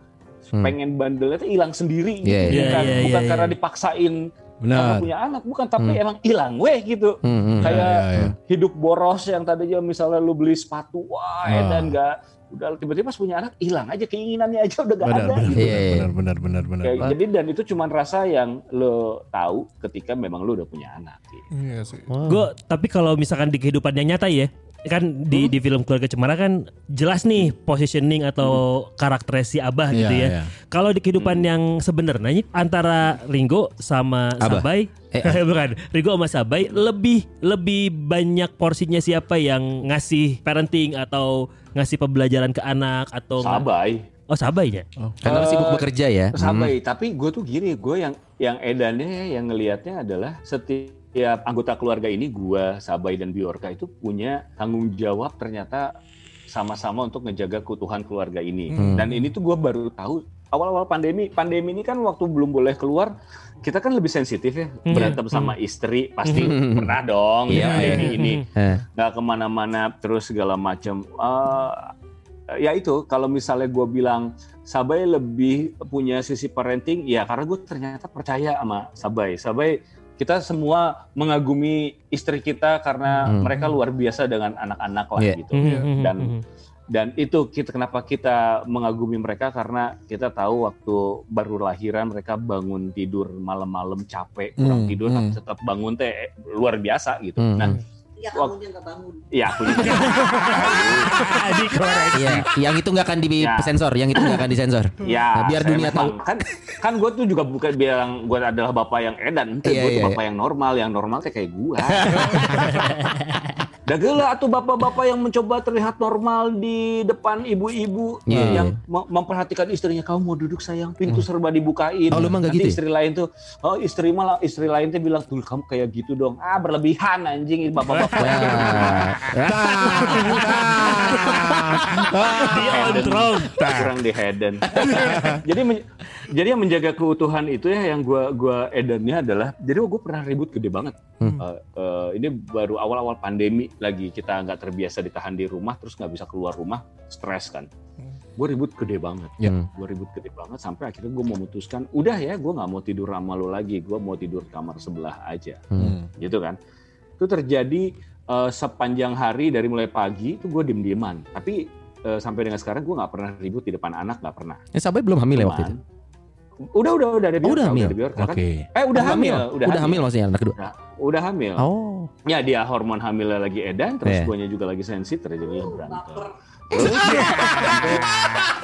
Hmm. pengen bandelnya tuh hilang sendiri gitu. Iya, iya. bukan, Iya, iya, bukan iya, karena dipaksain karena Benar. punya anak bukan tapi Hmm. emang hilang weh gitu Hmm, hmm. kayak Ya, ya, ya. hidup boros yang tadinya misalnya lu beli sepatu wah Ah. dan enggak udah tiba-tiba pas punya anak hilang aja keinginannya aja udah gak Benar, ada benar, gitu. Iya, iya. benar, benar, benar, benar. Kayak- jadi dan itu cuma rasa yang lo tahu ketika memang lo udah punya anak gitu. Iya sih. Gue tapi kalau misalkan di kehidupan yang nyata ya kan di di film keluarga cemara kan jelas nih positioning atau karakter si abah gitu Iya, ya. iya. Kalau di kehidupan yang sebenarnya antara Ringo sama Abah. Sabai Eh, bukan Ringo sama Sabai lebih lebih banyak porsinya siapa yang ngasih parenting atau ngasih pembelajaran ke anak atau Sabai, Oh Sabai ya. Karena lo sibuk bekerja ya. sabai. Tapi gue tuh gini, gue yang yang edannya yang ngelihatnya adalah setiap anggota keluarga ini, gue, Sabai dan Biorka itu punya tanggung jawab ternyata sama-sama untuk ngejaga keutuhan keluarga ini. Dan ini tuh gue baru tahu awal-awal pandemi. Pandemi ini kan waktu belum boleh keluar, kita kan lebih sensitif ya berantem sama istri pasti pernah dong Iya, pandemi iya. ini Eh. nggak ke mana-mana terus segala macam. Eh, ya itu kalau misalnya gue bilang Sabai lebih punya sisi parenting, ya karena gue ternyata percaya sama Sabai. Sabai kita semua mengagumi istri kita karena Hmm. mereka luar biasa dengan anak-anak lah Iya. gitu. Mhm, Dan. Dan itu kita kenapa kita mengagumi mereka karena kita tahu waktu baru lahiran mereka bangun tidur malam-malam capek kurang Hmm, tidur hmm. tapi tetap bangun teh eh, luar biasa gitu. Hmm, Nah, Ya Wak- kamu yang gak bangun. ya aku Dikoreksi. Iya, yang itu nggak akan Ya. disensor, yang itu nggak akan disensor. Ya, Nah, biar dunia memang- kan kan gue tuh juga bukan bilang gue adalah bapak yang edan, ente Iya, gue tuh iya, bapak yang normal, yang normal teh kayak gue. Dagela atau bapak-bapak yang mencoba terlihat normal di depan ibu-ibu Iya, yang iya. mem- memperhatikan istrinya kamu mau duduk sayang pintu serba dibukain. Oh, lu nggak Nanti gitu ya? istri lain tuh oh istri malah istri lain tuh bilang tuh kamu kayak gitu dong. Ah berlebihan anjing bapak-bapak. Di on kurang di Hayden. jadi jadi yang menjaga keutuhan itu ya yang gua gua edannya adalah jadi gue pernah ribut gede banget. Hmm. Eh, eh, ini baru awal-awal pandemi lagi kita nggak terbiasa ditahan di rumah terus nggak bisa keluar rumah stres kan. Gue ribut gede banget. Ya. Hmm. Gue ribut gede banget sampai akhirnya gue memutuskan udah ya gue nggak mau tidur sama lo lagi. Gue mau tidur kamar sebelah aja Hmm. gitu kan. Itu terjadi eh, sepanjang hari dari mulai pagi itu gue diem-dieman. Tapi eh, sampai dengan sekarang gue nggak pernah ribut di depan anak nggak pernah. Eh, Sabai belum hamil ya waktu itu? Udah udah udah ada Oh, udah hamil? ada Biorka, kan. Oke. Eh udah Oh, hamil, udah, Udah hamil maksudnya anak kedua. Udah, udah hamil. Oh. Ya dia hormon hamilnya lagi edan, terus Iya. guanya juga lagi sensitif, jadi berantem.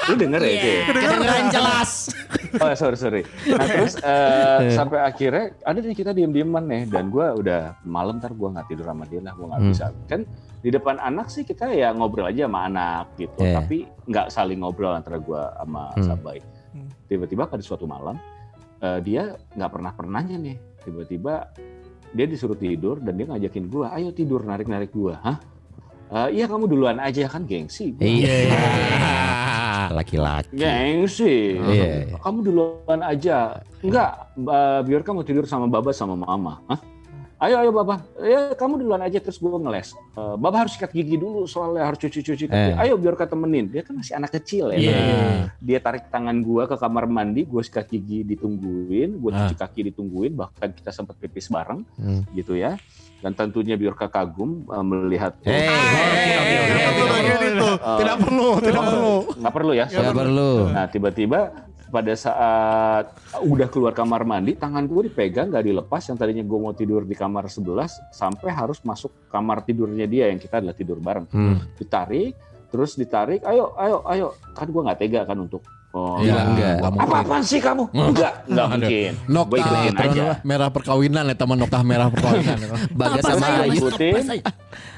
Lu denger ya itu? ya? Kedengeran jelas. Oh sorry sorry. Nah terus eh, sampai akhirnya ada nih kita diem dieman nih dan gue udah malam ntar gue nggak tidur sama dia lah gue nggak Hmm. bisa kan di depan anak sih kita ya ngobrol aja sama anak gitu Iya. tapi nggak saling ngobrol antara gue sama Hmm. Sabai. Tiba-tiba pada suatu malam eh, dia nggak pernah pernahnya nih tiba-tiba dia disuruh tidur dan dia ngajakin gue ayo tidur narik narik gue hah Eh, iya kamu duluan aja kan gengsi Gua Iya. laki-laki. Gengsi. Iya, iya. Kamu duluan aja. Enggak, uh, biar kamu tidur sama Baba sama Mama. Hah? Ayo, ayo Baba. Ya, kamu duluan aja terus gue ngeles. Uh, Baba harus sikat gigi dulu soalnya harus cuci-cuci. Eh. Ayo biar temenin. Dia kan masih anak kecil ya. Iya. Dia tarik tangan gue ke kamar mandi, gue sikat gigi ditungguin, gue cuci kaki ditungguin, bahkan kita sempat pipis bareng, Hmm. gitu ya. Dan tentunya Biorka kagum uh, melihat. Hey, hey, Itu bagian itu. Tidak perlu, tidak perlu. Nggak perlu ya? Gak perlu. Nah tiba-tiba pada saat udah keluar kamar mandi, tangan gue dipegang nggak dilepas. Yang tadinya gue mau tidur di kamar 11 sampai harus masuk kamar tidurnya dia yang kita adalah tidur bareng. Hmm. Ditarik, terus ditarik, ayo, ayo, ayo. Kan gue nggak tega kan untuk oh, Iya, enggak. nggak mungkin. apa-apaan sih kamu? Enggak, enggak mungkin. Nokta ikutin aja. merah perkawinan ya teman nokta merah perkawinan. Bagas sama Ayu. ikutin,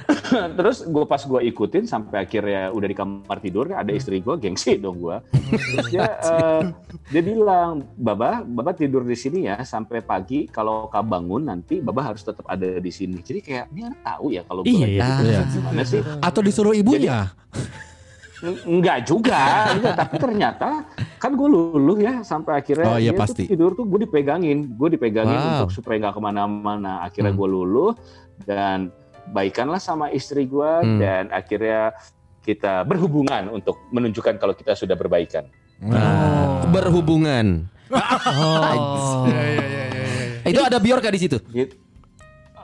terus gue pas gue ikutin sampai akhirnya udah di kamar tidur ada istri gue gengsi dong gue. Terus dia eh, dia bilang, Baba, Baba tidur di sini ya sampai pagi. Kalau kau bangun nanti Baba harus tetap ada di sini. Jadi kayak ini anak tahu ya kalau gue Iya, lagi iya. Iya. gimana sih? Atau disuruh ibunya. Enggak juga, enggak, tapi ternyata kan gue luluh ya sampai akhirnya Oh, iya, dia tuh pasti. tidur tuh gue dipegangin, gue dipegangin Wow. untuk supaya nggak ke mana-mana. Akhirnya Hmm. gue luluh dan baikanlah sama istri gue Hmm. dan akhirnya kita berhubungan untuk menunjukkan kalau kita sudah berbaikan. Nah, berhubungan. Oh. Iya. Itu ada Biorka di situ. Gitu.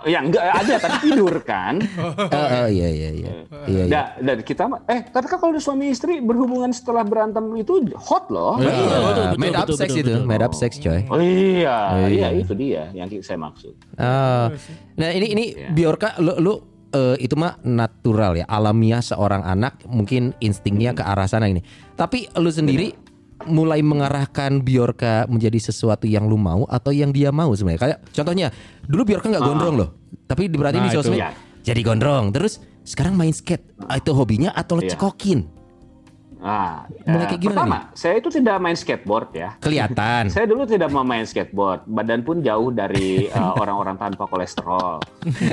Ya enggak ada tapi tidur kan. Oh, oh, iya iya iya. Iya iya. Da- dan kita mah- eh tapi kan kalau suami istri berhubungan setelah berantem itu hot loh. Iya, betul, betul, made up betul, sex betul, itu, betul. made up sex coy. Oh iya, Oh, iya. iya itu dia yang saya maksud. Ah. nah ini ini Iya. Biorka lu, lu eh, itu mah natural ya, alamiah seorang anak mungkin instingnya ke arah sana ini. Tapi lu sendiri mulai mengarahkan Biorka menjadi sesuatu yang lu mau atau yang dia mau sebenarnya. Kayak contohnya dulu Biorka nggak gondrong loh, tapi berarti di Nah, itu. sosmed Iya. jadi gondrong. Terus sekarang main skate, Ah, itu hobinya atau lo Iya. cekokin? Ah, Mulai eh, kayak gimana pertama, saya itu tidak main skateboard ya. Kelihatan. Saya dulu tidak mau main skateboard, badan pun jauh dari eh, orang-orang tanpa kolesterol.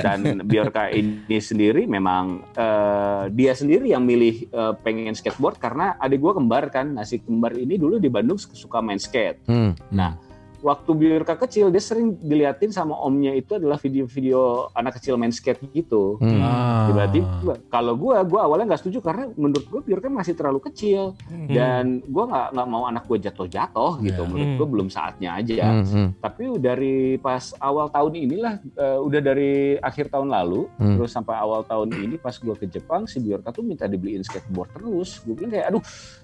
Dan Biorka ini sendiri memang eh, dia sendiri yang milih eh, pengen skateboard karena adik gua kembar kan, nasi kembar ini dulu di Bandung suka main skate. Hmm. Nah, waktu Biorka kecil dia sering diliatin sama omnya itu adalah video-video anak kecil main skate gitu. Hmm. Ah. Tiba-tiba kalau gua gua awalnya nggak setuju karena menurut gua Biorka masih terlalu kecil dan gua nggak nggak mau anak gua jatuh-jatuh gitu. Menurut Hmm. gua belum saatnya aja. Hmm, hmm. Tapi dari pas awal tahun inilah eh, udah dari akhir tahun lalu Hmm. terus sampai awal tahun ini pas gua ke Jepang si Biorka tuh minta dibeliin skateboard terus. Gue bilang kayak aduh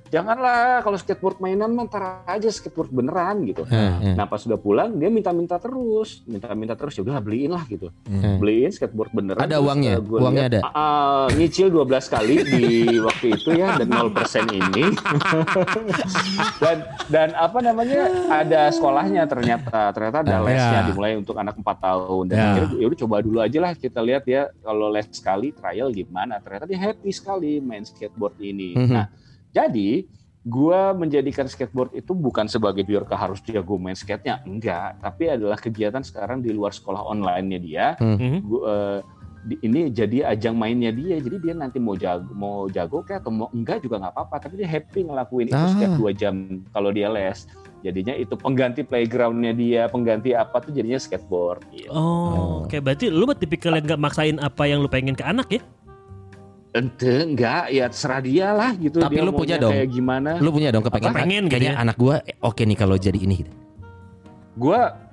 janganlah kalau skateboard mainan mah ntar aja skateboard beneran gitu. Hmm, hmm. Nah pas sudah pulang dia minta-minta terus, minta-minta terus ya udah beliin lah gitu, Hmm. beliin skateboard beneran. Ada Terus, uangnya? eh, Uangnya lihat, ada? ah, nyicil 12 kali di waktu itu ya dan 0% ini. dan dan apa namanya ada sekolahnya ternyata ternyata ada Ah, lesnya ya. dimulai untuk anak 4 tahun dan Ya. akhirnya ya udah coba dulu aja lah kita lihat ya kalau les sekali trial gimana ternyata dia happy sekali main skateboard ini. Mhm. Nah jadi gua menjadikan skateboard itu bukan sebagai Biorka harus jago main skate-nya, enggak. Tapi adalah kegiatan sekarang di luar sekolah online-nya dia. Mhm. Gua, di- ini jadi ajang mainnya dia. Jadi dia nanti mau jago, mau jago kayak atau mau enggak juga nggak apa-apa. Tapi dia happy ngelakuin itu Ah. setiap dua jam kalau dia les. Jadinya itu pengganti playground-nya dia, pengganti apa tuh jadinya skateboard. Gitu. Oh, oke berarti lu mah tipikal yang gak maksain apa yang lu pengen ke anak ya? Ente enggak, ya terserah dia lah gitu. Tapi dia lu punya dong. Kayak gimana? Lu punya dong kepengen? Pengen gitu kayaknya ya? anak gua eh, oke nih kalau jadi ini gitu. Gua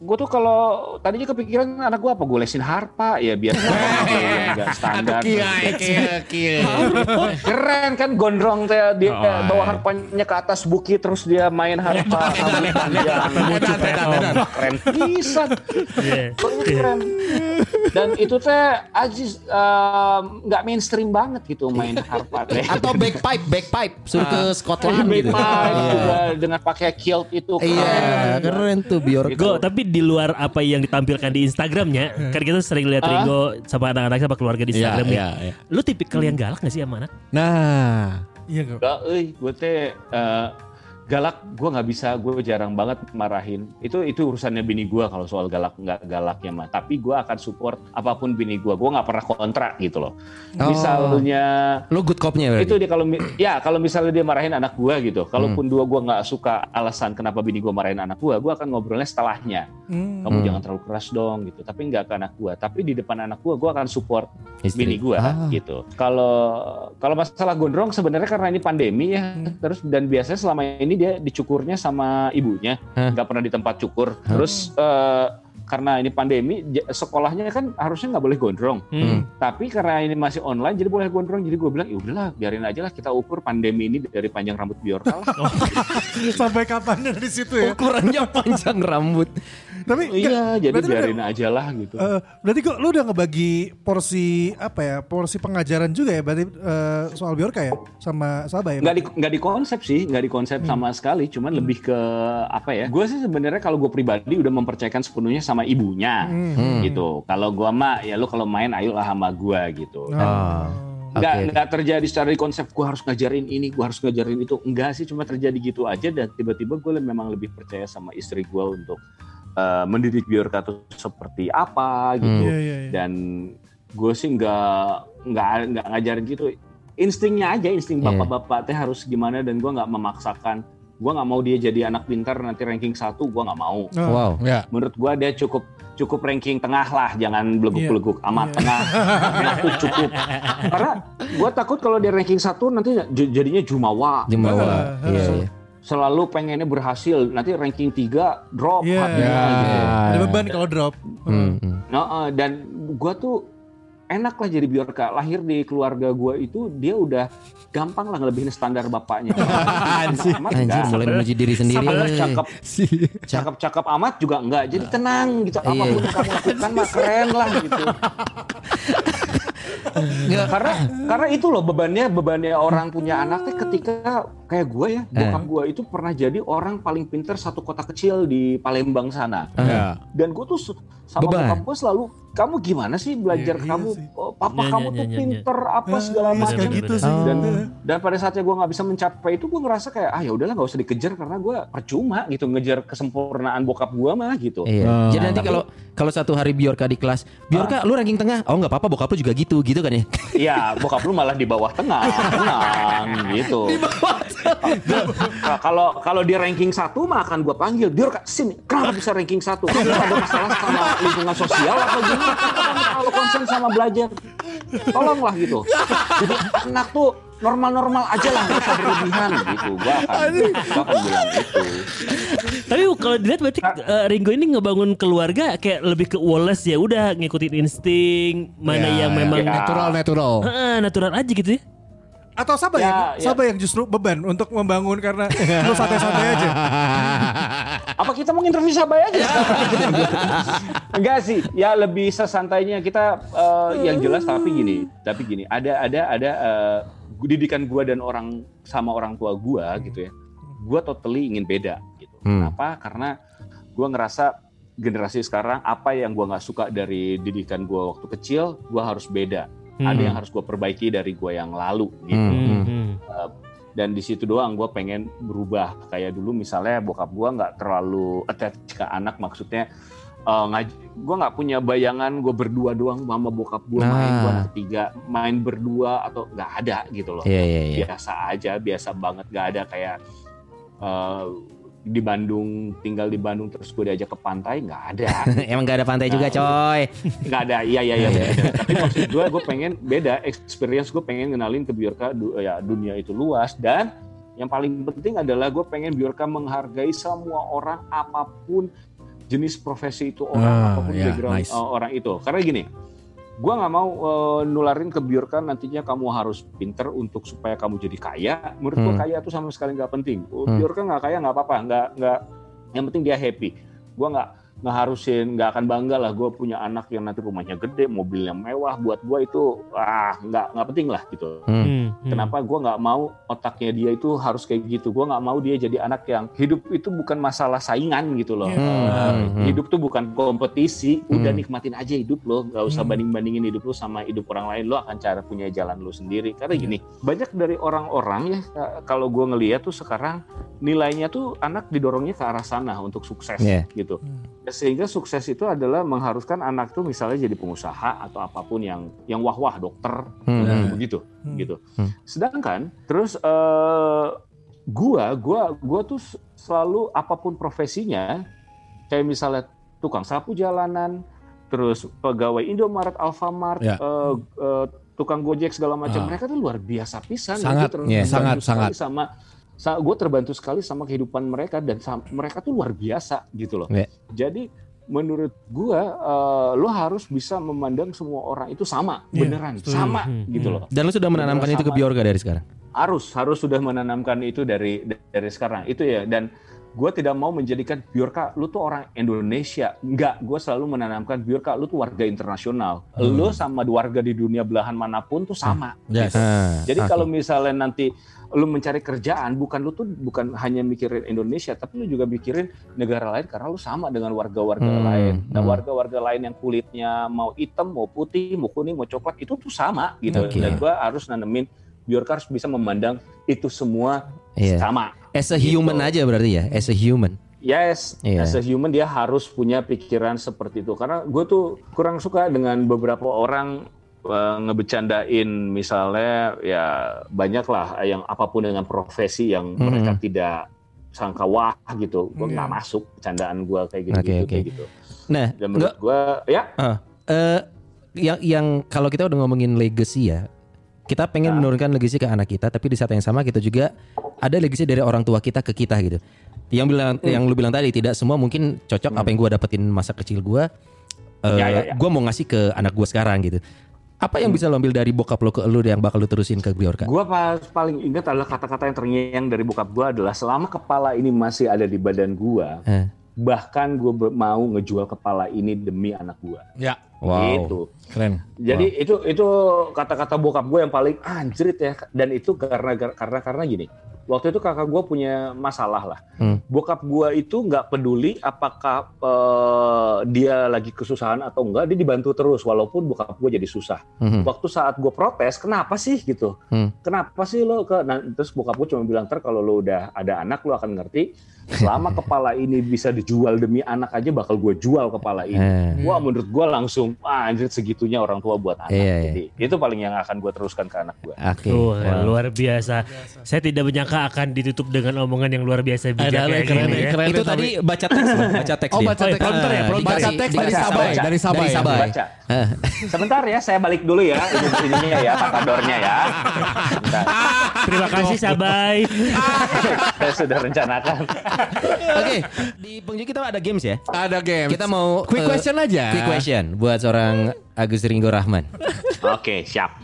gue tuh kalau tadinya kepikiran anak gue apa gue lesin harpa? Ya biar nggak standar keren kan gondrong teh dia Oh, bawa iya. harpanya ke atas bukit terus dia main harpa keren. Pisan Iya. Keren. Dan itu teh Aziz eh, nggak mainstream banget gitu main harpa teh. Atau backpipe, backpipe suruh ke Scotland Big gitu. Iya. dengan pakai kilt itu Iya, keren. tuh biar Go, tapi di luar apa yang ditampilkan di Instagramnya, kan kita sering lihat Ah. Ringo sama anak-anak sama keluarga di Instagram Iya, nih. iya, iya. Lu tipikal yang galak gak sih sama anak? Nah, Iya gak? Euy, gue teh eh, galak gue nggak bisa gue jarang banget marahin itu itu urusannya bini gue kalau soal galak nggak galaknya mah tapi gue akan support apa pun bini gue gue nggak pernah kontra gitu loh Oh. misalnya Lu good cop-nya berarti. itu dia kalau ya kalau misalnya dia marahin anak gua gitu kalaupun dua gua nggak suka alasan kenapa bini gua marahin anak gua gua akan ngobrolnya setelahnya Hmm. kamu Hmm. jangan terlalu keras dong gitu tapi nggak ke anak gua tapi di depan anak gua gua akan support Istri. bini gua Ah. gitu kalau kalau masalah gondrong sebenarnya karena ini pandemi ya terus dan biasanya selama ini dia dicukurnya sama ibunya Hah? nggak pernah di tempat cukur terus eh, karena ini pandemi sekolahnya kan harusnya nggak boleh gondrong Hmm. tapi karena ini masih online jadi boleh gondrong jadi gue bilang ya udahlah biarin aja lah kita ukur pandemi ini dari panjang rambut Bjorka lah Sampai kapan dari situ ya? Ukurannya panjang rambut. Tapi iya jadi berarti lu biarin aja lah gitu Eh, berarti kok lu udah ngebagi porsi apa ya? Porsi pengajaran juga ya berarti eh, soal Bjorka ya sama Sabah ya? nggak di nggak di konsep sih nggak di konsep sama sekali cuman lebih ke apa ya gue sih sebenarnya kalau gue pribadi udah mempercayakan sepenuhnya sama ibunya Hmm. gitu kalau gue mah ya lu kalau main ayolah sama gue gitu Ah. nggak Oke. nggak terjadi secara di konsep gue harus ngajarin ini gue harus ngajarin itu enggak sih cuma terjadi gitu aja dan tiba-tiba gue memang lebih percaya sama istri gue untuk eh, mendidik Bjorka tuh seperti apa gitu Iya, iya, iya. dan gue sih nggak nggak nggak ngajarin gitu instingnya aja insting Iya. bapak-bapak teh harus gimana dan gue nggak memaksakan gue nggak mau dia jadi anak pintar nanti ranking satu gue nggak mau Oh. Wow. Ya. menurut gue dia cukup cukup ranking tengah lah jangan beleguk-beleguk amat Iya. tengah tengah tuh cukup karena gue takut kalau dia ranking satu nanti jadinya jumawa Jemawa. Ah, Iya, iya. Selalu pengennya berhasil nanti ranking tiga drop Iya. hatinya gitu. Ada beban kalau drop. Hmm, hmm. Nah, eh, dan gue tuh enak lah jadi Bjorka. Lahir di keluarga gue itu dia udah gampang lah ngelebihin standar bapaknya. Anjir. Amat Anjir mulai memuji diri sendiri. Woy. cakep, cakep-cakep amat juga enggak. Jadi tenang gitu. Iya, Apa pun iya. yang kamu lakukan mah keren lah gitu. Nggak. karena karena itu loh bebannya bebannya orang punya anak teh ketika kayak gue ya Eh. bokap gue itu pernah jadi orang paling pinter satu kota kecil di Palembang sana Ya. dan gue tuh sama Beban. bokap gue selalu kamu gimana sih belajar Iya, iya kamu sih. oh, papa Iya, kamu iya, tuh iya, iya. pinter apa Ah, segala iya, macam gitu sih. Oh. dan dan pada saatnya gue nggak bisa mencapai itu gue ngerasa kayak ah ya udahlah nggak usah dikejar karena gue percuma gitu ngejar kesempurnaan bokap gue mah gitu Iya. Oh. Jadi nanti kalau kalau satu hari Bjorka di kelas, Bjorka lu ranking tengah. Oh nggak apa-apa, bokap lu juga gitu, gitu kan ya? Iya, bokap lu malah di bawah tengah, tenang gitu. Nah, Kalau kalau dia ranking satu mah akan gue panggil, Biar kak sini, kenapa bisa ranking satu? Kamu ada masalah sama lingkungan sosial atau gimana? Terlalu concern sama belajar. Tolonglah gitu. Jadi anak tuh normal-normal aja lah, nggak usah berlebihan gitu. Gue akan, gua akan bilang gitu. Tapi kalau dilihat berarti eh, Ringo ini ngebangun keluarga kayak lebih ke Wallace ya udah ngikutin insting mana Ya, yang ya. memang Ya. Natural, natural. Heeh, natural aja gitu ya. Atau Sabah Ya, yang ya. Yang justru beban untuk membangun karena lu santai-santai aja. Apa kita mau interview Sabay aja? Enggak sih, ya lebih sesantainya kita eh, yang jelas tapi gini, tapi gini, ada ada ada eh, didikan gua dan orang sama orang tua gua gitu ya. Gua totally ingin beda gitu. Hmm. Kenapa? Karena gua ngerasa generasi sekarang apa yang gua nggak suka dari didikan gua waktu kecil, gua harus beda. Ada Hmm. yang harus gua perbaiki dari gua yang lalu gitu Hmm. Hmm. dan di situ doang gue pengen berubah kayak dulu misalnya bokap gue nggak terlalu attach ke anak maksudnya eh, ngaj- gue nggak punya bayangan gue berdua doang sama bokap gue main gue anak ketiga main berdua atau nggak ada gitu loh Iya iya iya. biasa aja biasa banget nggak ada kayak eh, di Bandung tinggal di Bandung terus gue diajak ke pantai nggak ada. Emang gak ada pantai juga coy. nggak ada iya iya iya. Tapi maksud gue gue pengen beda experience gue pengen kenalin ke Bjorka du- ya dunia itu luas. Dan yang paling penting adalah gue pengen Bjorka menghargai semua orang apa pun jenis profesi itu orang Ah, apa pun ya, background nice. uh, orang itu. Karena gini gue nggak mau uh, nularin ke Bjorka nantinya kamu harus pinter untuk supaya kamu jadi kaya menurut gue Hmm. kaya itu sama sekali nggak penting Hmm. Bjorka nggak kaya nggak apa-apa nggak nggak yang penting dia happy gue nggak ngeharusin nggak akan bangga lah gue punya anak yang nanti rumahnya gede mobilnya mewah buat gue itu ah nggak nggak penting lah gitu Hmm. Hmm, hmm. Kenapa gue nggak mau otaknya dia itu harus kayak gitu? Gue nggak mau dia jadi anak yang hidup itu bukan masalah saingan gitu loh. Hmm. Eh, Hmm. Hidup tuh bukan kompetisi. Udah Hmm. nikmatin aja hidup lo. Gak usah Hmm. banding bandingin hidup lo sama hidup orang lain. Lo akan cara punya jalan lo sendiri. Karena gini, banyak dari orang-orang ya eh, kalau gue ngeliat tuh sekarang nilainya tuh anak didorongnya ke arah sana untuk sukses Yeah. gitu. Hmm. Sehingga sukses itu adalah mengharuskan anak tuh misalnya jadi pengusaha atau apa pun yang yang wah-wah dokter Hmm. gitu, begitu Hmm. gitu. Hmm. Sedangkan terus eh gua gua gua tuh selalu apa pun profesinya kayak misalnya tukang sapu jalanan, terus pegawai Indomaret, Alfamart, Ya. eh, eh, tukang Gojek segala macam Ah. mereka tuh luar biasa pisan. Sangat, iya, terbantu sangat, sekali sama gue terbantu sekali sama kehidupan mereka dan mereka tuh luar biasa gitu loh. Ya. Jadi menurut gua eh, lo harus bisa memandang semua orang itu sama, Iya, beneran setuju. sama Hmm, gitu hmm. loh. Dan lu sudah menanamkan itu ke Sama. Biorga dari sekarang. Harus harus sudah menanamkan itu dari dari sekarang itu ya dan gue tidak mau menjadikan Biorka lu tuh orang Indonesia enggak gue selalu menanamkan Biorka lu tuh warga internasional Hmm. lu sama warga di dunia belahan mana pun tuh sama Yes. Ah, jadi kalau misalnya nanti lu mencari kerjaan bukan lu tuh bukan hanya mikirin Indonesia tapi lu juga mikirin negara lain karena lu sama dengan warga-warga Hmm, lain. Nah, hmm. warga-warga lain yang kulitnya mau hitam, mau putih, mau kuning, mau coklat itu tuh sama gitu. Oke. Dan gua harus nanemin Biorka harus bisa memandang itu semua Iya. sama. As a Gitu. human aja berarti ya, as a human. Yes, Iya. as a human dia harus punya pikiran seperti itu. Karena gue tuh kurang suka dengan beberapa orang eh, ngebecandain misalnya ya banyak lah yang apa pun dengan profesi yang Hmm. mereka tidak sangka wah gitu. Gue Iya. nggak masuk bercandaan gue kayak gitu, Oke, gitu, oke. kayak gitu. Nah, Dan menurut gue ya eh yang yang kalau kita udah ngomongin legacy ya, kita pengen Ah. menurunkan legacy ke anak kita, tapi di saat yang sama kita juga ada legacy dari orang tua kita ke kita gitu. Yang bilang Hmm. yang lu bilang tadi tidak semua mungkin cocok apa yang gua dapetin masa kecil gua. eh Ya, ya, ya. Gua mau ngasih ke anak gua sekarang gitu. Apa yang bisa lo ambil dari bokap lo ke lu yang bakal lu terusin ke Biorka? Gue pas paling ingat adalah kata-kata yang terngiang dari bokap gue adalah selama kepala ini masih ada di badan gue, Eh. bahkan gue mau ngejual kepala ini demi anak gue. Ya, Wow. Gitu. keren. Jadi itu itu kata-kata bokap gue yang paling anjrit ya dan itu karena karena karena gini. Waktu itu kakak gue punya masalah lah. Hmm. Bokap gue itu nggak peduli apakah eh, dia lagi kesusahan atau enggak, dia dibantu terus walaupun bokap gue jadi susah. Mhm. Waktu saat gue protes, kenapa sih gitu? Hmm. Kenapa sih lo ke? Nah, terus bokap gue cuma bilang ter kalau lo udah ada anak lo akan ngerti. Selama kepala ini bisa dijual demi anak aja bakal gue jual kepala ini. Eh. Wah menurut gue langsung ah, anjir segitunya orang tua buat anak. Iya, iya. Jadi itu paling yang akan gue teruskan ke anak gue. Oke. Tuh, Wow. luar biasa. Saya tidak menyangka akan ditutup dengan omongan yang luar biasa bijak kayak keren, gini ya. keren. Itu tadi baca teks, baca teks Oh, baca teks. prompter ya, prompter. Baca teks dari Sabay. dari Sabay. Dari Sabay. Baca. Sebentar ya, saya balik dulu ya ini- ininya ya patadornya ya. Bentar. Terima kasih Sabai. saya sudah rencanakan. Oke, di penghujung kita ada games ya. Ada game. Kita mau quick eh, question aja. Quick question buat seorang Agus Ringo Rahman. Oke siap.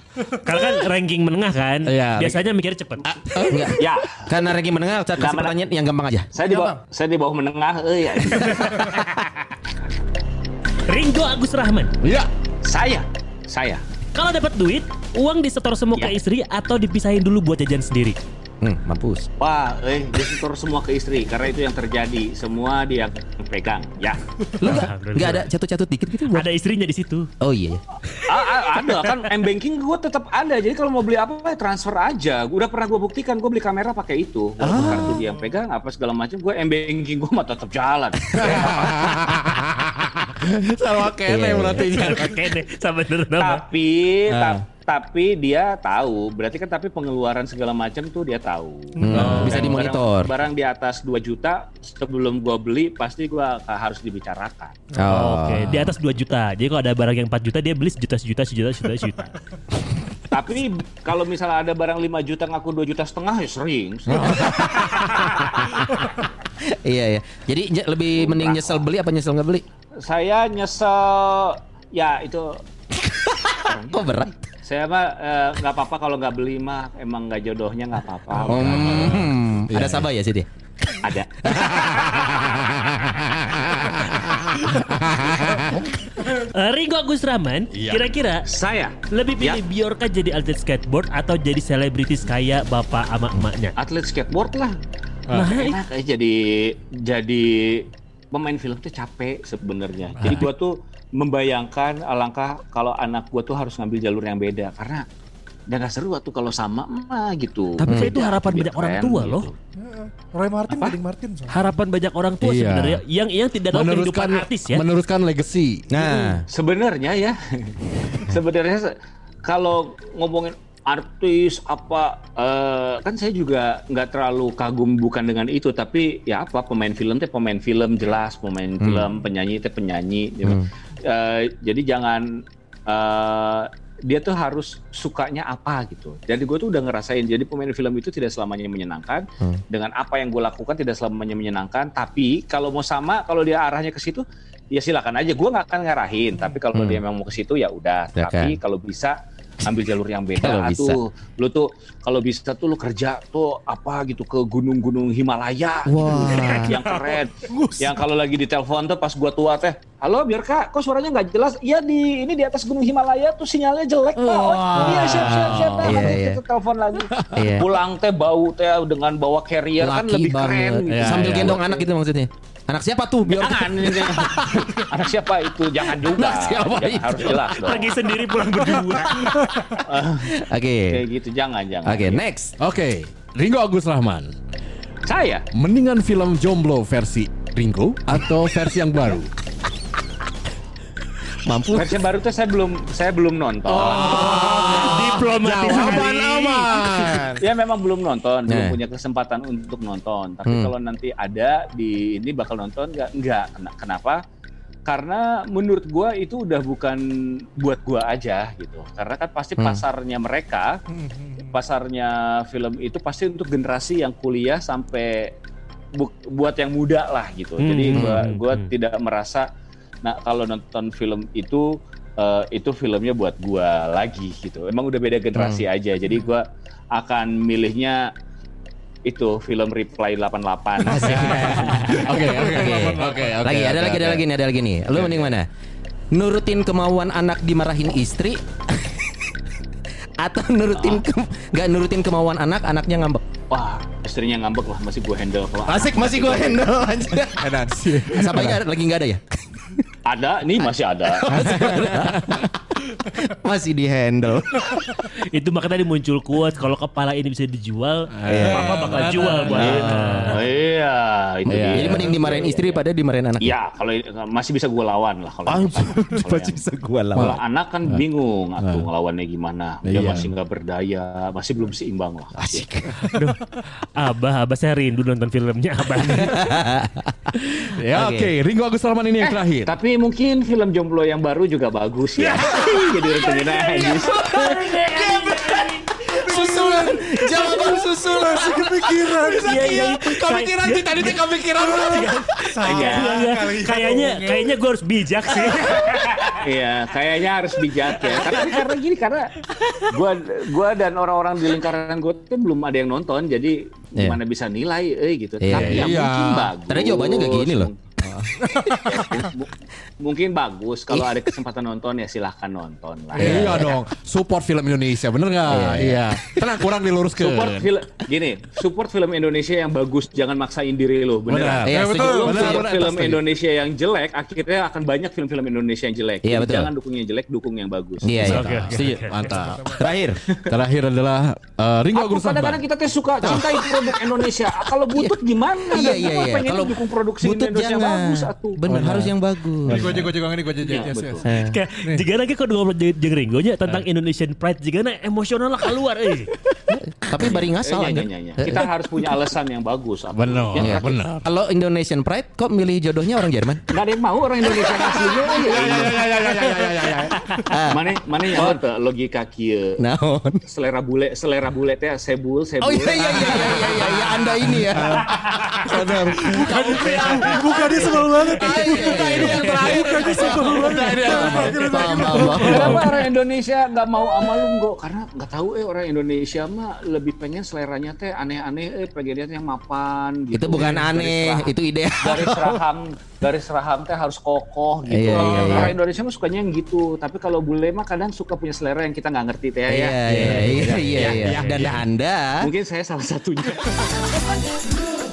Kalau kan ranking menengah kan, Iya. biasanya mikirnya cepet. Enggak. Ya, Karena ranking menengah, saya kasih pertanyaan yang gampang aja. saya di bawah saya di bawah menengah. Eh, ya. Ringo Agus Rahman. Ya. saya, saya. Kalau dapat duit, uang disetor semua ke Ya. istri atau dipisahin dulu buat jajan sendiri? Hmm, mampus. Wah, eh disetor semua ke istri karena itu yang terjadi. Semua dia pegang. Ya. Lu enggak enggak ada catut-catut dikit gitu buat. Ada istrinya di situ. Oh iya. iya. Ah, ah, ada kan m banking gue tetap ada jadi kalau mau beli apa ya transfer aja udah pernah gue buktikan gue beli kamera pakai itu walaupun kartu dia yang pegang apa segala macam gue m banking gue mah tetap jalan Sama Iya, kene iya. berarti. Oke deh, sama bener nama. tapi Ah. ta- tapi dia tahu berarti kan tapi pengeluaran segala macam tuh dia tahu Hmm, bisa Dan dimonitor. barang, barang di atas 2 juta sebelum gue beli pasti gue harus dibicarakan Oh. Oke, di atas 2 juta. Jadi kalau ada barang yang 4 juta dia beli sejuta sejuta sejuta sejuta sejuta. tapi kalau misalnya ada barang 5 juta ngaku 2 juta setengah ya sering, sering. Iya iya. Jadi lebih mending nyesel beli apa nyesel nggak beli? saya nyesel ya itu Kok berat? Saya mah eh, nggak apa-apa kalau nggak beli mah emang nggak jodohnya nggak apa-apa Hmm, ada sabah ya sih dia. ada Eh, Ringo Agus Rahman, Iya. kira-kira Saya lebih pilih Bjorka jadi atlet skateboard atau jadi selebritis kayak bapak ama emaknya? atlet skateboard lah. Nah, Enak aja jadi jadi pemain film tuh capek sebenarnya. Jadi gua tuh membayangkan alangkah kalau anak gua tuh harus ngambil jalur yang beda karena udah gak seru tuh kalau sama mah gitu. Tapi kan itu harapan biar banyak orang tua gitu. loh. Roy Martin, Gading Martin. soalnya. Harapan banyak orang tua Iya. sebenarnya yang yang tidak tahu kehidupan artis ya. meneruskan legacy. Nah, Sebenarnya ya, sebenarnya se- kalau ngomongin artis apa eh, kan saya juga nggak terlalu kagum bukan dengan itu tapi ya apa pemain film teh pemain film jelas pemain film penyanyi teh penyanyi gitu. Eh, jadi jangan eh, dia tuh harus sukanya apa gitu. Jadi gue tuh udah ngerasain. Jadi pemain film itu tidak selamanya menyenangkan. Dengan apa yang gue lakukan tidak selamanya menyenangkan. Tapi kalau mau sama, kalau dia arahnya ke situ, ya silakan aja. Gue nggak akan ngarahin. Tapi kalau dia memang mau ke situ ya udah. Ya Tapi kan. kalau bisa ambil jalur yang beda. Kalau bisa. Tuh, lu tuh kalau bisa tuh lu kerja tuh apa gitu ke gunung-gunung Himalaya. Wah. Gitu, yang keren. yang kalau lagi di telepon tuh pas gua tua teh, halo biar kak, kok suaranya nggak jelas? Iya di ini di atas gunung Himalaya tuh sinyalnya jelek pak. Oh, iya siap siap siap. Nah, Iya, iya. kita telepon lagi. Iya. Pulang teh bau teh dengan bawa carrier kan laki lebih keren. banget. Gitu. Ya, Sambil ya. gendong anak gitu maksudnya. Anak siapa tuh? Biar Jangan, anak siapa itu? Jangan juga. Anak siapa Jangan, itu? Harus jelas dong. Pergi sendiri pulang berdua. Oke. Kayak gitu, jangan jangan. Oke, next. Oke, Ringo Agus Rahman. Saya Mendingan film Jomblo versi Ringo atau versi yang baru? Mampu. versi baru tuh saya belum saya belum nonton. Diplomatis Jawaban sekali. aman. Ya memang belum nonton, belum Nah. punya kesempatan untuk nonton. Tapi Hmm. kalau nanti ada di ini bakal nonton nggak? Nggak. Kena- Kenapa? Karena menurut gua itu udah bukan buat gua aja gitu. Karena kan pasti Hmm. pasarnya mereka, pasarnya film itu pasti untuk generasi yang kuliah sampai bu- buat yang muda lah gitu. Hmm, Jadi hmm, gua hmm, gua hmm. tidak merasa nah kalau nonton film itu eh, itu filmnya buat gua lagi gitu. Emang udah beda generasi Hmm. aja. Jadi gua akan milihnya itu film Reply 88. Oke, oke, Oke. oke, oke. Lagi ada oke, lagi ada lagi nih, ada lagi nih. Lu mending mana? Nurutin kemauan anak dimarahin istri atau nurutin ke, nggak nurutin kemauan anak anaknya ngambek. Wah, istrinya ngambek lah masih gue handle kalau Asik masih gue handle aja. Sampai nggak ada- lagi nggak ada ya? Ada nih masih ada. Masih di handle. Itu makanya tadi muncul quote kalau kepala ini bisa dijual, Iya. papa bakal jual buat itu. Oh, iya, itu Iya. dia. Jadi mending dimarahin istri pada dimarahin anak. Iya, kalau masih bisa gue lawan lah kalau kan. Kalau yang- gua Kalau anak kan bingung atuh ngelawannya gimana. Dia Iya. masih nggak berdaya, masih belum seimbang lah. Asik. Aduh, abah, abah saya rindu nonton filmnya abah. Ya Oke. oke, Ringo Agus Rahman ini yang terakhir. Tapi mungkin film Jomblo yang baru juga bagus ya. Jadi rutinin aja. Susulan, jawaban susulan. Kepikiran. Iya, iya. Kepikiran sih tadi tuh kepikiran. Iya. Kayaknya kayaknya gue harus bijak sih. Iya, kayaknya harus bijak ya. Karena karena gini karena gua gua dan orang-orang di lingkaran gua tuh belum ada yang nonton, jadi Iya. gimana bisa nilai eh gitu. Iya, Tapi ya iya. mungkin bagus. Tadi jawabannya nggak gini loh. Mungkin bagus kalau ada kesempatan nonton ya silahkan nonton lah. Iya dong, support film Indonesia, bener nggak? Iya, Iya. Tenang, kurang diluruskan. Support film gini, support film Indonesia yang bagus, jangan maksain diri lo, bener. Benar. Iya, setuju. lo Benar, support film. Indonesia yang jelek, akhirnya akan banyak film-film Indonesia yang jelek. Iya, betul. Jangan dukung yang jelek, dukung yang bagus. Iya, iya. Oke, oke, Setuju. Mantap. Terakhir. Terakhir adalah uh, Ringo Agus kadang-kadang kita tuh suka cintai produk Indonesia. Kalau butut gimana? Iya, Dan iya, iya. pengen Kalau dukung produksi butut Indonesia jangan. Bagus atuh. Bener, harus yang bagus. Gue aja, gue juga ini, gue aja, yes, betul. yes. Kayak jika lagi ngobrol jeung jeung Ringo nya tentang Indonesian Pride jika emosional lah keluar eh. Tapi bari ngasal Eh, aja. iya, iya, iya. Kita harus punya alasan yang bagus. Benar, Ya, Iya. benar. Kalau Indonesian Pride kok milih jodohnya orang Jerman? Nggak ada yang mau orang Indonesia aslinya. Iya, Mana mana yang tuh logika kieu. Naon? Selera bule, selera bule teh sebul, sebul. Oh iya iya iya iya iya iya, iya Anda ini ya. Sadar. Buka dia sebel banget. Buka ini yang terakhir. Buka dia sebel banget. Kenapa orang Indonesia nggak mau sama lu? Karena nggak tahu eh orang Indonesia mah lebih pengen seleranya teh aneh-aneh, eh pengennya teh yang mapan gitu. Itu bukan Garis aneh, rahang- itu ideal. Garis rahang, garis rahang teh harus kokoh gitu. Iya, iya, iya. Orang Indonesia mah sukanya yang gitu, tapi kalau bule mah kadang suka punya selera yang kita nggak ngerti teh ya. Iya, iya, iya, iya, iya. Dan Anda Mungkin saya salah satunya.